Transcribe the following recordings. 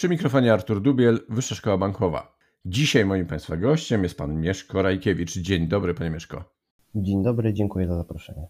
Przy mikrofonie Artur Dubiel, Wyższa Szkoła Bankowa. Dzisiaj moim Państwa gościem jest Pan Mieszko Rajkiewicz. Dzień dobry, Panie Mieszko. Dzień dobry, dziękuję za zaproszenie.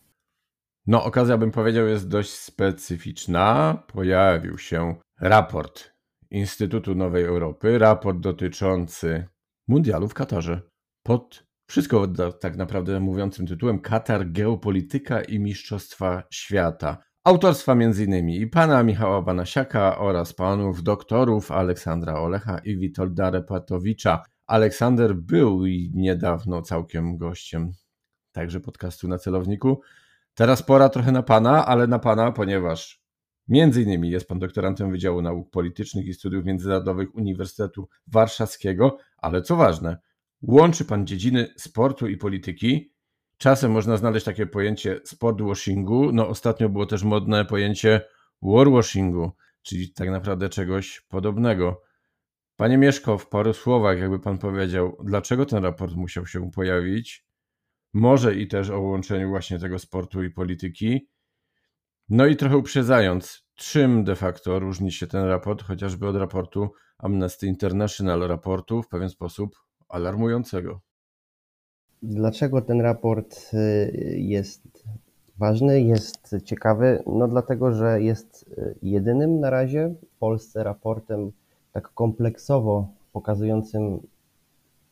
No, okazja, bym powiedział, jest dość specyficzna. Pojawił się raport Instytutu Nowej Europy, raport dotyczący mundialu w Katarze. Pod wszystko tak naprawdę mówiącym tytułem Katar Geopolityka i Mistrzostwa Świata. Autorstwa m.in. i pana Michała Banasiaka oraz panów doktorów Aleksandra Olecha i Witolda Repatowicza. Aleksander był niedawno całkiem gościem także podcastu na celowniku. Teraz pora trochę na pana, ale na pana, ponieważ innymi jest pan doktorantem Wydziału Nauk Politycznych i Studiów Międzynarodowych Uniwersytetu Warszawskiego, ale co ważne, łączy pan dziedziny sportu i polityki Czasem można znaleźć takie pojęcie sportwashingu. No ostatnio było też modne pojęcie warwashingu, czyli tak naprawdę czegoś podobnego. Panie Mieszko, w paru słowach, jakby pan powiedział, dlaczego ten raport musiał się pojawić? Może i też o łączeniu właśnie tego sportu i polityki. No i trochę uprzedzając, czym de facto różni się ten raport, chociażby od raportu Amnesty International, raportu w pewien sposób alarmującego. Dlaczego ten raport y, jest ważny, jest ciekawy? No dlatego, że jest y, jedynym na razie w Polsce raportem tak kompleksowo pokazującym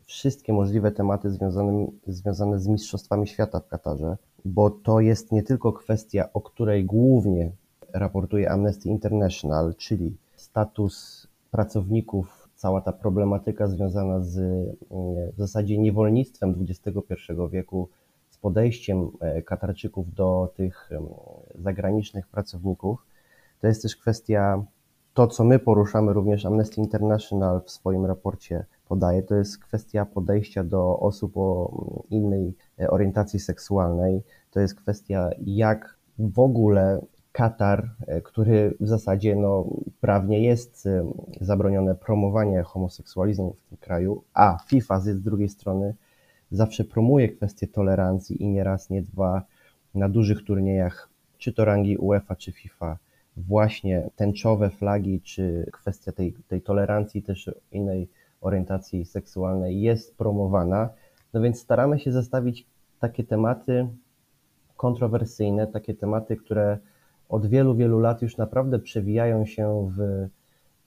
wszystkie możliwe tematy związane, związane z Mistrzostwami Świata w Katarze, bo to jest nie tylko kwestia, o której głównie raportuje Amnesty International, czyli status pracowników cała ta problematyka związana z mm, w zasadzie niewolnictwem XXI wieku, z podejściem e, Katarczyków do tych zagranicznych pracowników. To jest też kwestia, to co my poruszamy, również Amnesty International w swoim raporcie podaje, to jest kwestia podejścia do osób o innej e, orientacji seksualnej. To jest kwestia, jak w ogóle Katar, e, który w zasadzie no, prawnie jest e, zabronione promowanie homoseksualizmu w tym kraju, a FIFA z drugiej strony zawsze promuje kwestię tolerancji i nie raz, nie dwa na dużych turniejach, czy to rangi UEFA, czy FIFA, właśnie tęczowe flagi, czy kwestia tej, tej tolerancji też innej orientacji seksualnej jest promowana. No więc staramy się zestawić takie tematy kontrowersyjne, takie tematy, które od wielu, wielu lat już naprawdę przewijają się w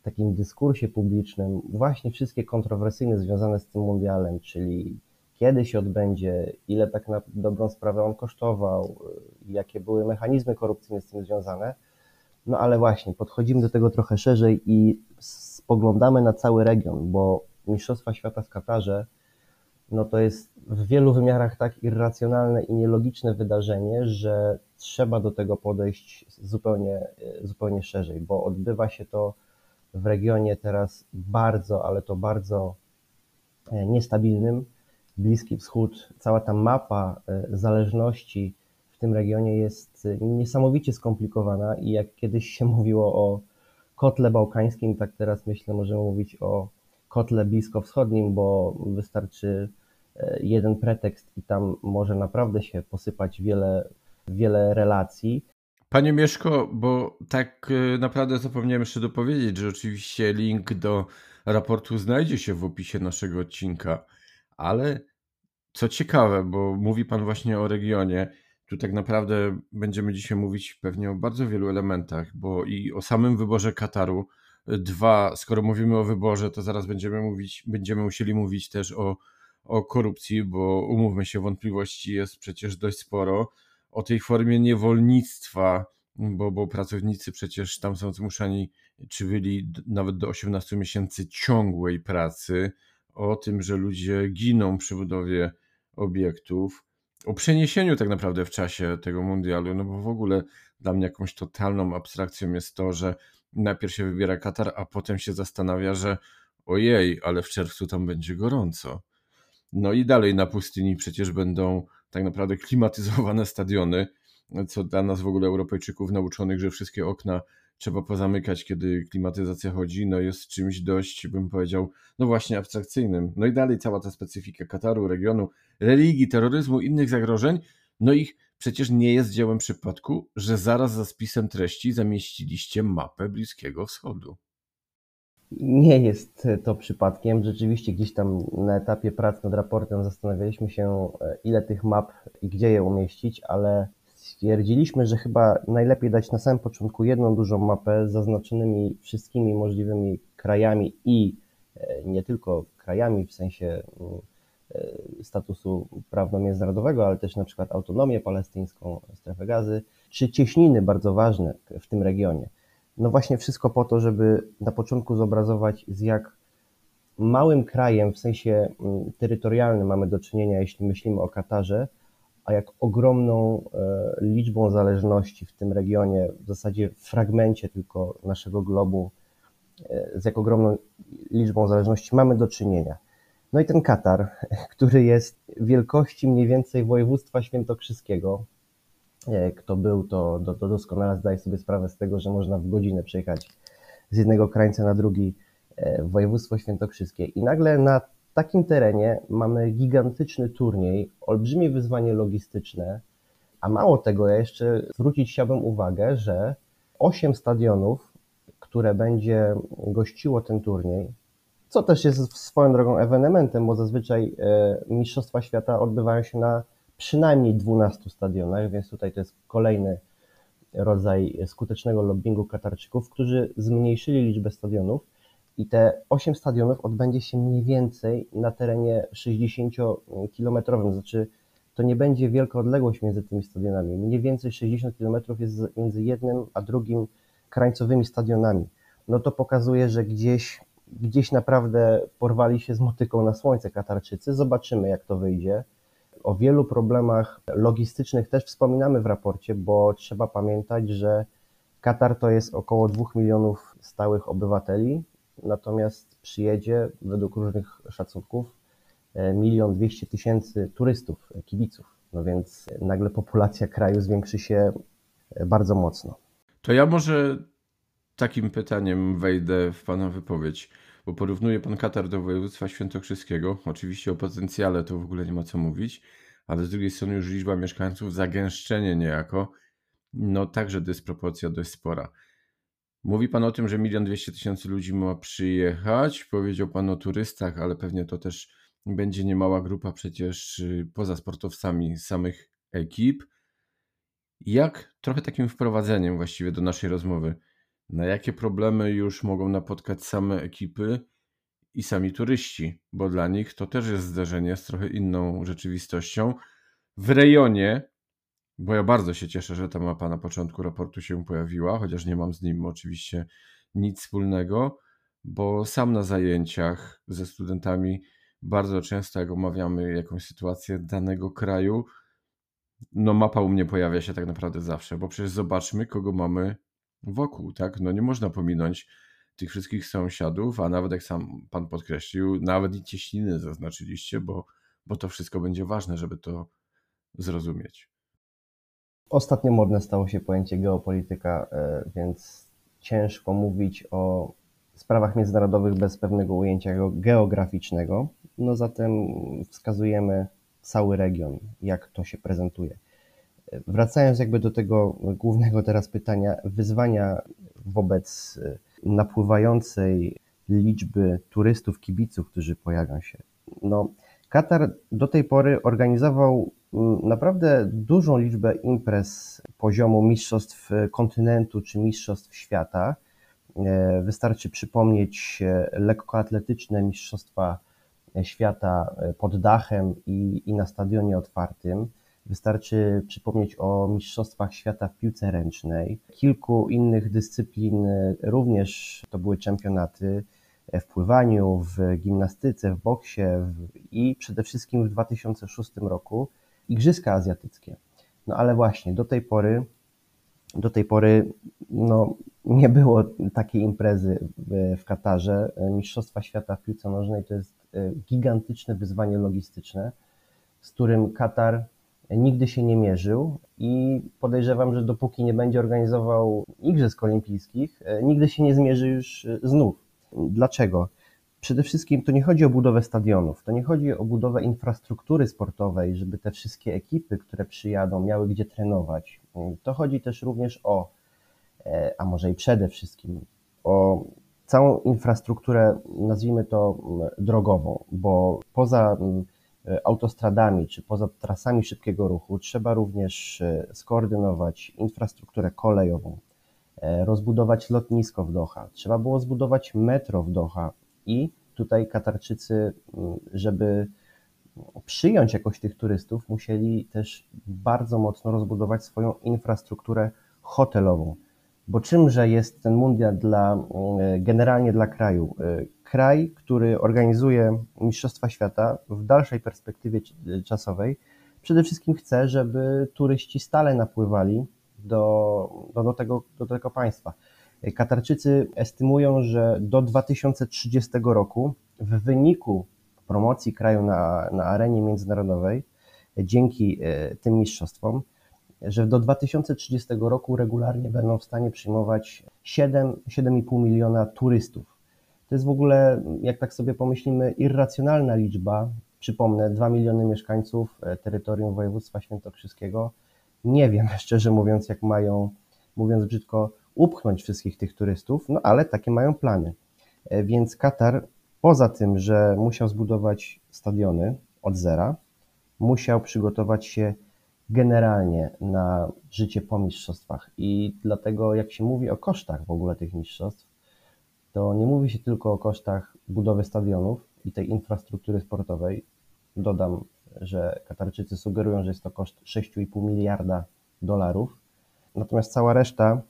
takim dyskursie publicznym właśnie wszystkie kontrowersyjne związane z tym mundialem, czyli kiedy się odbędzie, ile tak na dobrą sprawę on kosztował, jakie były mechanizmy korupcyjne z tym związane. No ale właśnie, podchodzimy do tego trochę szerzej i spoglądamy na cały region, bo Mistrzostwa Świata w Katarze no to jest w wielu wymiarach tak irracjonalne i nielogiczne wydarzenie, że trzeba do tego podejść zupełnie, zupełnie szerzej, bo odbywa się to w regionie teraz bardzo, ale to bardzo e, niestabilnym. Bliski Wschód, cała ta mapa e, zależności w tym regionie jest e, niesamowicie skomplikowana i jak kiedyś się mówiło o kotle bałkańskim, tak teraz myślę, możemy mówić o kotle bliskowschodnim, bo wystarczy jeden pretekst i tam może naprawdę się posypać wiele, wiele relacji. Panie Mieszko, bo tak e, naprawdę zapomniałem jeszcze dopowiedzieć, że oczywiście link do raportu znajdzie się w opisie naszego odcinka, ale co ciekawe, bo mówi Pan właśnie o regionie, tu tak naprawdę będziemy dzisiaj mówić pewnie o bardzo wielu elementach, bo i o samym wyborze Kataru. Dwa, skoro mówimy o wyborze, to zaraz będziemy mówić, będziemy musieli mówić też o o korupcji, bo umówmy się, wątpliwości jest przecież dość sporo. O tej formie niewolnictwa, bo, bo pracownicy przecież tam są zmuszani, czy byli nawet do 18 miesięcy ciągłej pracy, o tym, że ludzie giną przy budowie obiektów, o przeniesieniu tak naprawdę w czasie tego mundialu, no bo w ogóle dla mnie jakąś totalną abstrakcją jest to, że najpierw się wybiera Katar, a potem się zastanawia, że ojej, ale w czerwcu tam będzie gorąco. No i dalej na pustyni przecież będą tak naprawdę klimatyzowane stadiony, co dla nas w ogóle Europejczyków nauczonych, że wszystkie okna trzeba pozamykać, kiedy klimatyzacja chodzi, no jest czymś dość, bym powiedział, no właśnie abstrakcyjnym. No i dalej cała ta specyfika Kataru, regionu, religii, terroryzmu, innych zagrożeń, no ich przecież nie jest dziełem przypadku, że zaraz za spisem treści zamieściliście mapę Bliskiego Wschodu. Nie jest to przypadkiem. Rzeczywiście gdzieś tam na etapie prac nad raportem zastanawialiśmy się, e, ile tych map i gdzie je umieścić, ale stwierdziliśmy, że chyba najlepiej dać na samym początku jedną dużą mapę z zaznaczonymi wszystkimi możliwymi krajami i e, nie tylko krajami w sensie mm, e, statusu prawno-międzynarodowego, ale też na przykład autonomię palestyńską, strefę gazy, czy cieśniny bardzo ważne w tym regionie. No właśnie wszystko po to, żeby na początku zobrazować z jak małym krajem w sensie mm, terytorialnym mamy do czynienia, jeśli myślimy o Katarze, a jak ogromną e, liczbą zależności w tym regionie, w zasadzie w fragmencie tylko naszego globu, e, z jak ogromną liczbą zależności mamy do czynienia. No i ten Katar, który jest wielkości mniej więcej województwa świętokrzyskiego, kto był, to, to, to doskonale zdaje sobie sprawę z tego, że można w godzinę przejechać z jednego krańca na drugi województwo świętokrzyskie. I nagle na w takim terenie mamy gigantyczny turniej, olbrzymie wyzwanie logistyczne, a mało tego, ja jeszcze zwrócić chciałbym uwagę, że osiem stadionów, które będzie gościło ten turniej, co też jest swoją drogą ewenementem, bo zazwyczaj e, Mistrzostwa Świata odbywają się na przynajmniej 12 stadionach, więc tutaj to jest kolejny rodzaj skutecznego lobbingu Katarczyków, którzy zmniejszyli liczbę stadionów i te 8 stadionów odbędzie się mniej więcej na terenie 60-kilometrowym, znaczy to nie będzie wielka odległość między tymi stadionami. Mniej więcej 60 kilometrów jest między jednym a drugim krańcowymi stadionami. No to pokazuje, że gdzieś, gdzieś naprawdę porwali się z motyką na słońce Katarczycy. Zobaczymy, jak to wyjdzie. O wielu problemach logistycznych też wspominamy w raporcie, bo trzeba pamiętać, że Katar to jest około 2 milionów stałych obywateli, natomiast przyjedzie według różnych szacunków e, milion dwieście tysięcy turystów, kibiców. No więc nagle populacja kraju zwiększy się e, bardzo mocno. To ja może takim pytaniem wejdę w Pana wypowiedź, bo porównuje Pan Katar do województwa świętokrzyskiego. Oczywiście o potencjale to w ogóle nie ma co mówić, ale z drugiej strony już liczba mieszkańców, zagęszczenie niejako, no także dysproporcja dość spora. Mówi Pan o tym, że milion dwieście tysięcy ludzi ma przyjechać. Powiedział Pan o turystach, ale pewnie to też będzie niemała grupa przecież y, poza sportowcami samych ekip. Jak trochę takim wprowadzeniem właściwie do naszej rozmowy, na jakie problemy już mogą napotkać same ekipy i sami turyści, bo dla nich to też jest zderzenie z trochę inną rzeczywistością w rejonie, bo ja bardzo się cieszę, że ta mapa na początku raportu się pojawiła, chociaż nie mam z nim oczywiście nic wspólnego, bo sam na zajęciach ze studentami bardzo często, jak omawiamy jakąś sytuację danego kraju, no mapa u mnie pojawia się tak naprawdę zawsze, bo przecież zobaczmy, kogo mamy wokół, tak? No nie można pominąć tych wszystkich sąsiadów, a nawet jak sam pan podkreślił, nawet i cieśniny zaznaczyliście, bo, bo to wszystko będzie ważne, żeby to zrozumieć. Ostatnio modne stało się pojęcie geopolityka, e, więc ciężko mówić o sprawach międzynarodowych bez pewnego ujęcia geograficznego. No zatem wskazujemy cały region, jak to się prezentuje. Wracając jakby do tego głównego teraz pytania, wyzwania wobec e, napływającej liczby turystów, kibiców, którzy pojawią się. No, Katar do tej pory organizował naprawdę dużą liczbę imprez poziomu mistrzostw kontynentu czy mistrzostw świata. Wystarczy przypomnieć lekkoatletyczne mistrzostwa świata pod dachem i, i na stadionie otwartym. Wystarczy przypomnieć o Mistrzostwach Świata w piłce ręcznej. Kilku innych dyscyplin również to były czempionaty w pływaniu, w gimnastyce, w boksie i przede wszystkim w 2006 roku Igrzyska Azjatyckie. No ale właśnie do tej pory, do tej pory no, nie było takiej imprezy w, w Katarze. Mistrzostwa Świata w piłce nożnej to jest e, gigantyczne wyzwanie logistyczne, z którym Katar nigdy się nie mierzył i podejrzewam, że dopóki nie będzie organizował Igrzysk Olimpijskich, e, nigdy się nie zmierzy już e, znów. Dlaczego? Przede wszystkim to nie chodzi o budowę stadionów, to nie chodzi o budowę infrastruktury sportowej, żeby te wszystkie ekipy, które przyjadą, miały gdzie trenować. To chodzi też również o, e, a może i przede wszystkim, o całą infrastrukturę, nazwijmy to drogową, bo poza autostradami czy poza trasami szybkiego ruchu trzeba również e, skoordynować infrastrukturę kolejową, e, rozbudować lotnisko w Doha, trzeba było zbudować metro w Doha i tutaj Katarczycy, żeby przyjąć jakoś tych turystów, musieli też bardzo mocno rozbudować swoją infrastrukturę hotelową. Bo czymże jest ten mundial dla, generalnie dla kraju? Kraj, który organizuje Mistrzostwa Świata w dalszej perspektywie czasowej, przede wszystkim chce, żeby turyści stale napływali do, do, do, tego, do tego państwa. Katarczycy estymują, że do 2030 roku w wyniku promocji kraju na, na arenie międzynarodowej, dzięki e, tym mistrzostwom, że do 2030 roku regularnie będą w stanie przyjmować 7-7,5 miliona turystów. To jest w ogóle, jak tak sobie pomyślimy, irracjonalna liczba. Przypomnę, 2 miliony mieszkańców e, terytorium województwa świętokrzyskiego. Nie wiem, szczerze mówiąc, jak mają, mówiąc brzydko, upchnąć wszystkich tych turystów, no ale takie mają plany. E, więc Katar, poza tym, że musiał zbudować stadiony od zera, musiał przygotować się generalnie na życie po mistrzostwach. I dlatego, jak się mówi o kosztach w ogóle tych mistrzostw, to nie mówi się tylko o kosztach budowy stadionów i tej infrastruktury sportowej. Dodam, że Katarczycy sugerują, że jest to koszt 6,5 miliarda dolarów. Natomiast cała reszta,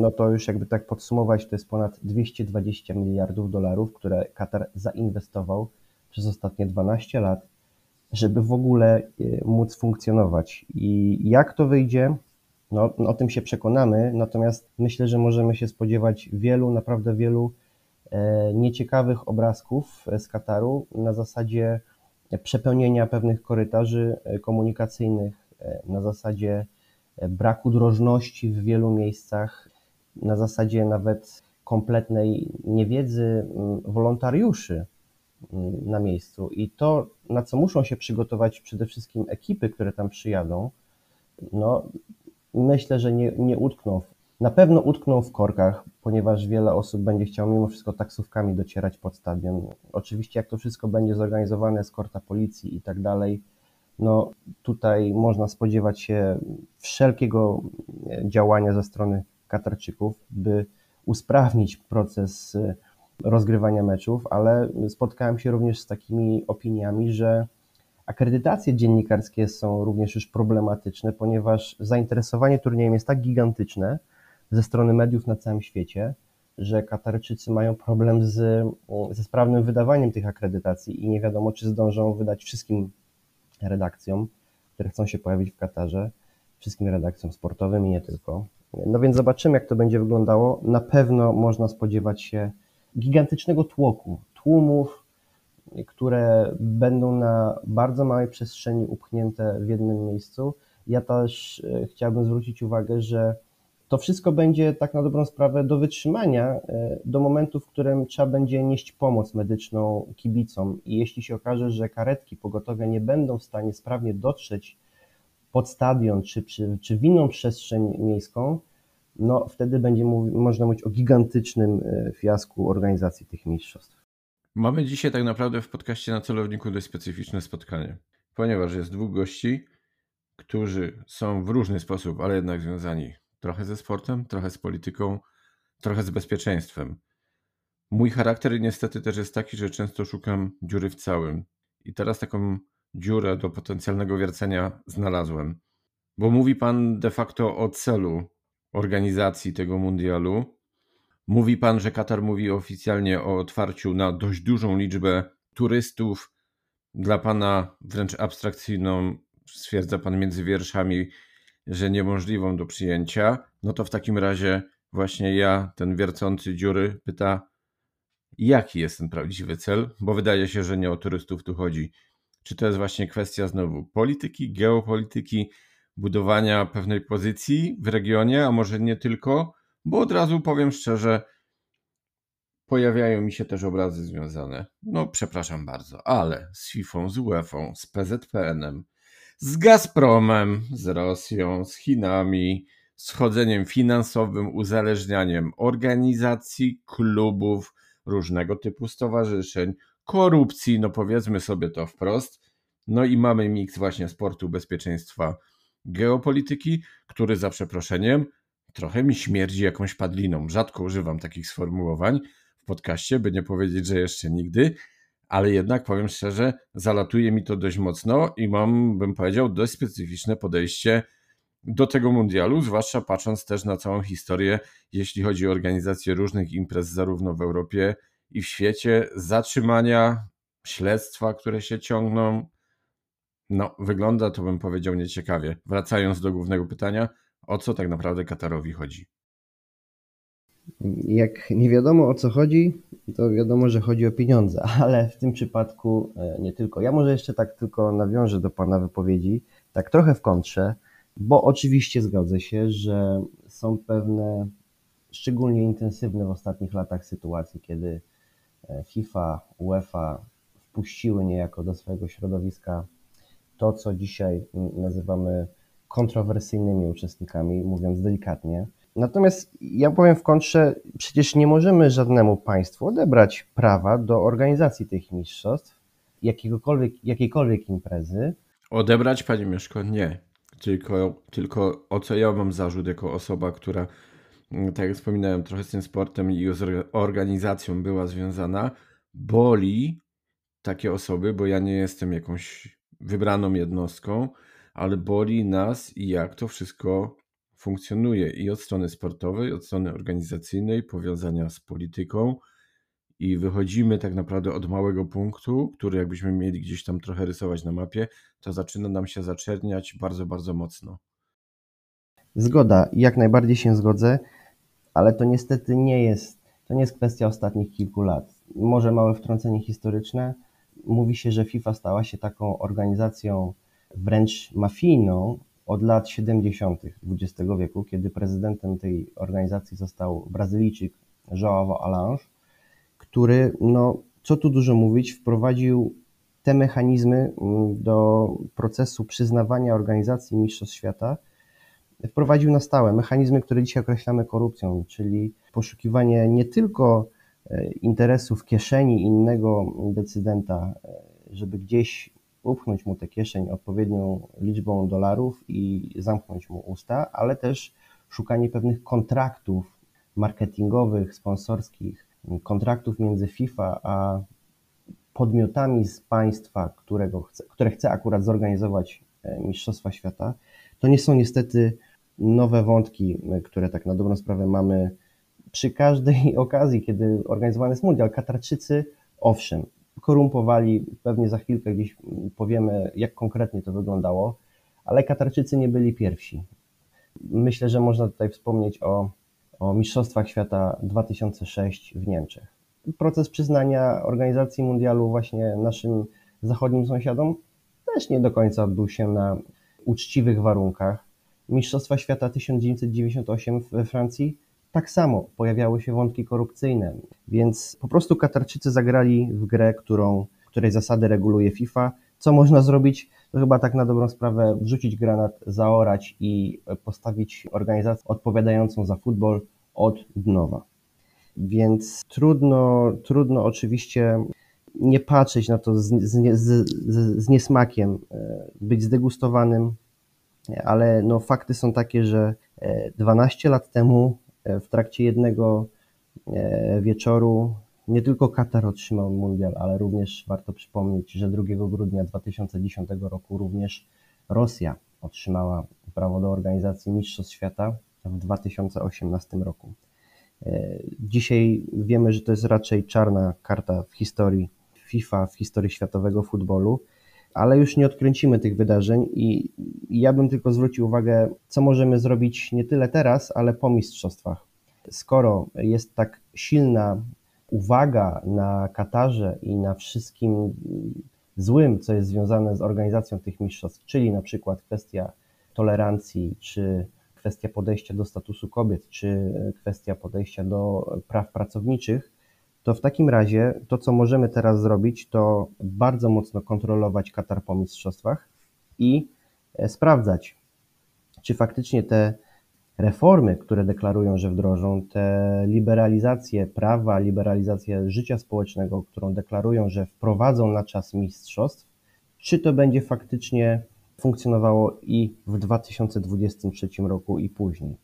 no to już jakby tak podsumować, to jest ponad 220 miliardów dolarów, które Katar zainwestował przez ostatnie 12 lat, żeby w ogóle e, móc funkcjonować. I jak to wyjdzie, no, o tym się przekonamy, natomiast myślę, że możemy się spodziewać wielu, naprawdę wielu e, nieciekawych obrazków z Kataru na zasadzie przepełnienia pewnych korytarzy e, komunikacyjnych, e, na zasadzie braku drożności w wielu miejscach, na zasadzie nawet kompletnej niewiedzy wolontariuszy na miejscu. I to, na co muszą się przygotować przede wszystkim ekipy, które tam przyjadą, no, myślę, że nie, nie utkną. Na pewno utkną w korkach, ponieważ wiele osób będzie chciało mimo wszystko taksówkami docierać pod stadion. Oczywiście jak to wszystko będzie zorganizowane, skorta policji i tak dalej, no tutaj można spodziewać się wszelkiego działania ze strony Katarczyków, by usprawnić proces rozgrywania meczów, ale spotkałem się również z takimi opiniami, że Akredytacje dziennikarskie są również już problematyczne, ponieważ zainteresowanie turniejem jest tak gigantyczne ze strony mediów na całym świecie, że Katarczycy mają problem z, ze sprawnym wydawaniem tych akredytacji i nie wiadomo, czy zdążą wydać wszystkim redakcjom, które chcą się pojawić w Katarze, wszystkim redakcjom sportowym i nie tylko. No więc zobaczymy, jak to będzie wyglądało. Na pewno można spodziewać się gigantycznego tłoku, tłumów, które będą na bardzo małej przestrzeni upchnięte w jednym miejscu. Ja też e, chciałbym zwrócić uwagę, że to wszystko będzie tak na dobrą sprawę do wytrzymania e, do momentu, w którym trzeba będzie nieść pomoc medyczną kibicom. I jeśli się okaże, że karetki pogotowia nie będą w stanie sprawnie dotrzeć pod stadion czy, czy, czy w inną przestrzeń miejską, no wtedy będzie można mówić o gigantycznym e, fiasku organizacji tych mistrzostw. Mamy dzisiaj tak naprawdę w podcaście na celowniku dość specyficzne spotkanie, ponieważ jest dwóch gości, którzy są w różny sposób, ale jednak związani trochę ze sportem, trochę z polityką, trochę z bezpieczeństwem. Mój charakter niestety też jest taki, że często szukam dziury w całym. I teraz taką dziurę do potencjalnego wiercenia znalazłem. Bo mówi pan de facto o celu organizacji tego mundialu, Mówi pan, że Katar mówi oficjalnie o otwarciu na dość dużą liczbę turystów. Dla pana wręcz abstrakcyjną stwierdza pan między wierszami, że niemożliwą do przyjęcia, no to w takim razie właśnie ja, ten wiercący dziury, pyta, jaki jest ten prawdziwy cel, bo wydaje się, że nie o turystów tu chodzi. Czy to jest właśnie kwestia znowu polityki, geopolityki, budowania pewnej pozycji w regionie, a może nie tylko, bo od razu powiem szczerze, pojawiają mi się też obrazy związane, no przepraszam bardzo, ale z FIFA, z UEFA, z PZPN-em, z Gazpromem, z Rosją, z Chinami, z chodzeniem finansowym, uzależnianiem organizacji, klubów, różnego typu stowarzyszeń, korupcji, no powiedzmy sobie to wprost. No i mamy miks właśnie sportu, bezpieczeństwa, geopolityki, który za przeproszeniem trochę mi śmierdzi jakąś padliną. Rzadko używam takich sformułowań w podcaście, by nie powiedzieć, że jeszcze nigdy, ale jednak powiem szczerze, zalatuje mi to dość mocno i mam, bym powiedział, dość specyficzne podejście do tego mundialu, zwłaszcza patrząc też na całą historię, jeśli chodzi o organizację różnych imprez, zarówno w Europie i w świecie, zatrzymania, śledztwa, które się ciągną. No, wygląda to, bym powiedział, nieciekawie. Wracając do głównego pytania, o co tak naprawdę Katarowi chodzi? Jak nie wiadomo o co chodzi, to wiadomo, że chodzi o pieniądze, ale w tym przypadku e, nie tylko. Ja może jeszcze tak tylko nawiążę do Pana wypowiedzi, tak trochę w kontrze, bo oczywiście zgodzę się, że są pewne szczególnie intensywne w ostatnich latach sytuacje, kiedy e, FIFA, UEFA wpuściły niejako do swojego środowiska to, co dzisiaj nazywamy kontrowersyjnymi uczestnikami, mówiąc delikatnie. Natomiast ja powiem w kontrze, przecież nie możemy żadnemu państwu odebrać prawa do organizacji tych mistrzostw, jakiegokolwiek, jakiejkolwiek imprezy. Odebrać, Panie Mieszko, nie. Tylko, tylko o co ja mam zarzut jako osoba, która, mm, tak jak wspominałem, trochę z tym sportem i z organizacją była związana, boli takie osoby, bo ja nie jestem jakąś wybraną jednostką, ale boli nas i jak to wszystko funkcjonuje i od strony sportowej, od strony organizacyjnej, powiązania z polityką i wychodzimy tak naprawdę od małego punktu, który jakbyśmy mieli gdzieś tam trochę rysować na mapie, to zaczyna nam się zaczerniać bardzo, bardzo mocno. Zgoda, jak najbardziej się zgodzę, ale to niestety nie jest, to nie jest kwestia ostatnich kilku lat. Może małe wtrącenie historyczne. Mówi się, że FIFA stała się taką organizacją wręcz mafijną od lat 70. XX wieku, kiedy prezydentem tej organizacji został Brazylijczyk João Alange, który, no, co tu dużo mówić, wprowadził te mechanizmy mm, do procesu przyznawania organizacji Mistrzostw Świata, wprowadził na stałe mechanizmy, które dzisiaj określamy korupcją, czyli poszukiwanie nie tylko e, interesów kieszeni innego decydenta, e, żeby gdzieś upchnąć mu tę kieszeń odpowiednią liczbą dolarów i zamknąć mu usta, ale też szukanie pewnych kontraktów marketingowych, sponsorskich, kontraktów między FIFA a podmiotami z państwa, którego chce, które chce akurat zorganizować e, Mistrzostwa Świata, to nie są niestety nowe wątki, które tak na dobrą sprawę mamy przy każdej okazji, kiedy organizowany jest mundial. Katarczycy, owszem, korumpowali, pewnie za chwilkę gdzieś powiemy, jak konkretnie to wyglądało, ale Katarczycy nie byli pierwsi. Myślę, że można tutaj wspomnieć o, o Mistrzostwach Świata 2006 w Niemczech. Proces przyznania organizacji mundialu właśnie naszym zachodnim sąsiadom też nie do końca odbył się na uczciwych warunkach. Mistrzostwa Świata 1998 we Francji tak samo pojawiały się wątki korupcyjne, więc po prostu Katarczycy zagrali w grę, którą, której zasady reguluje FIFA. Co można zrobić? To chyba tak na dobrą sprawę wrzucić granat, zaorać i postawić organizację odpowiadającą za futbol od dnowa. Więc trudno, trudno oczywiście nie patrzeć na to z, z, z, z niesmakiem, e, być zdegustowanym, ale no, fakty są takie, że 12 e, lat temu w trakcie jednego e, wieczoru nie tylko Katar otrzymał mundial, ale również warto przypomnieć, że 2 grudnia 2010 roku również Rosja otrzymała prawo do organizacji Mistrzostw Świata w 2018 roku. E, dzisiaj wiemy, że to jest raczej czarna karta w historii FIFA, w historii światowego futbolu. Ale już nie odkręcimy tych wydarzeń i ja bym tylko zwrócił uwagę, co możemy zrobić nie tyle teraz, ale po mistrzostwach. Skoro jest tak silna uwaga na Katarze i na wszystkim złym, co jest związane z organizacją tych mistrzostw, czyli na przykład kwestia tolerancji, czy kwestia podejścia do statusu kobiet, czy kwestia podejścia do praw pracowniczych, to w takim razie to, co możemy teraz zrobić, to bardzo mocno kontrolować Katar po mistrzostwach i e, sprawdzać, czy faktycznie te reformy, które deklarują, że wdrożą, te liberalizacje prawa, liberalizację życia społecznego, którą deklarują, że wprowadzą na czas mistrzostw, czy to będzie faktycznie funkcjonowało i w 2023 roku i później.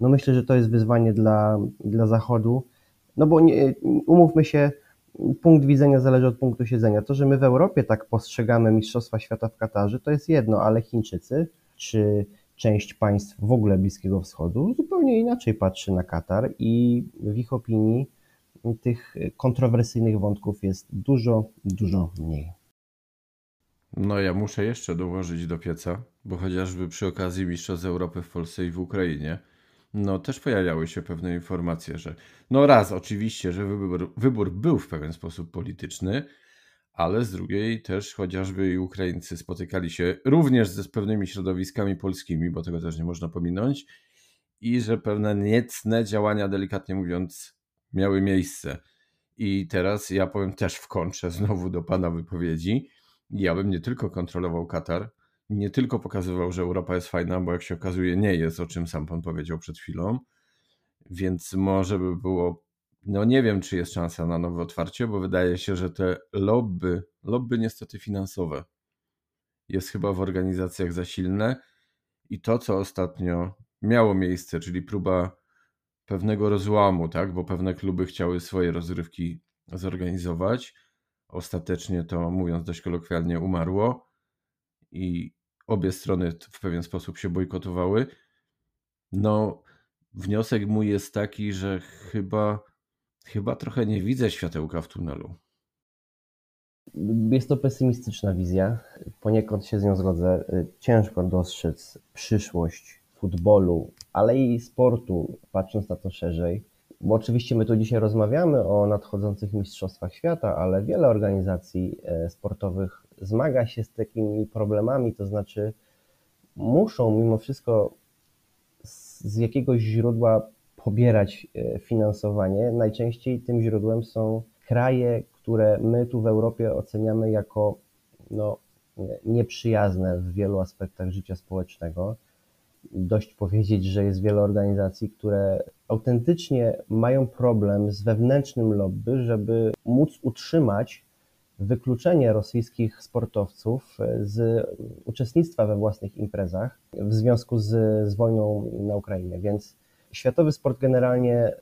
No myślę, że to jest wyzwanie dla, dla Zachodu, no bo nie, umówmy się, punkt widzenia zależy od punktu siedzenia. To, że my w Europie tak postrzegamy Mistrzostwa Świata w Katarze, to jest jedno, ale Chińczycy czy część państw w ogóle Bliskiego Wschodu zupełnie inaczej patrzy na Katar i w ich opinii tych kontrowersyjnych wątków jest dużo, dużo mniej. No ja muszę jeszcze dołożyć do pieca, bo chociażby przy okazji Mistrzostw Europy w Polsce i w Ukrainie, no też pojawiały się pewne informacje, że no raz oczywiście, że wybór, wybór był w pewien sposób polityczny, ale z drugiej też chociażby i Ukraińcy spotykali się również ze z pewnymi środowiskami polskimi, bo tego też nie można pominąć, i że pewne niecne działania, delikatnie mówiąc, miały miejsce. I teraz ja powiem też w kontrze znowu do Pana wypowiedzi. Ja bym nie tylko kontrolował Katar, nie tylko pokazywał, że Europa jest fajna, bo jak się okazuje, nie jest, o czym sam Pan powiedział przed chwilą. Więc może by było no nie wiem, czy jest szansa na nowe otwarcie, bo wydaje się, że te lobby, lobby niestety finansowe, jest chyba w organizacjach za silne i to, co ostatnio miało miejsce, czyli próba pewnego rozłamu, tak, bo pewne kluby chciały swoje rozrywki zorganizować. Ostatecznie to, mówiąc dość kolokwialnie, umarło i obie strony w pewien sposób się bojkotowały. No, wniosek mój jest taki, że chyba Chyba trochę nie widzę światełka w tunelu. Jest to pesymistyczna wizja. Poniekąd się z nią zgodzę. Ciężko dostrzec przyszłość futbolu, ale i sportu, patrząc na to szerzej. Bo oczywiście my tu dzisiaj rozmawiamy o nadchodzących Mistrzostwach Świata, ale wiele organizacji e, sportowych zmaga się z takimi problemami, to znaczy muszą mimo wszystko z jakiegoś źródła pobierać e, finansowanie. Najczęściej tym źródłem są kraje, które my tu w Europie oceniamy jako no, nieprzyjazne w wielu aspektach życia społecznego. Dość powiedzieć, że jest wiele organizacji, które autentycznie mają problem z wewnętrznym lobby, żeby móc utrzymać wykluczenie rosyjskich sportowców z uczestnictwa we własnych imprezach w związku z, z wojną na Ukrainie. Więc Światowy sport generalnie,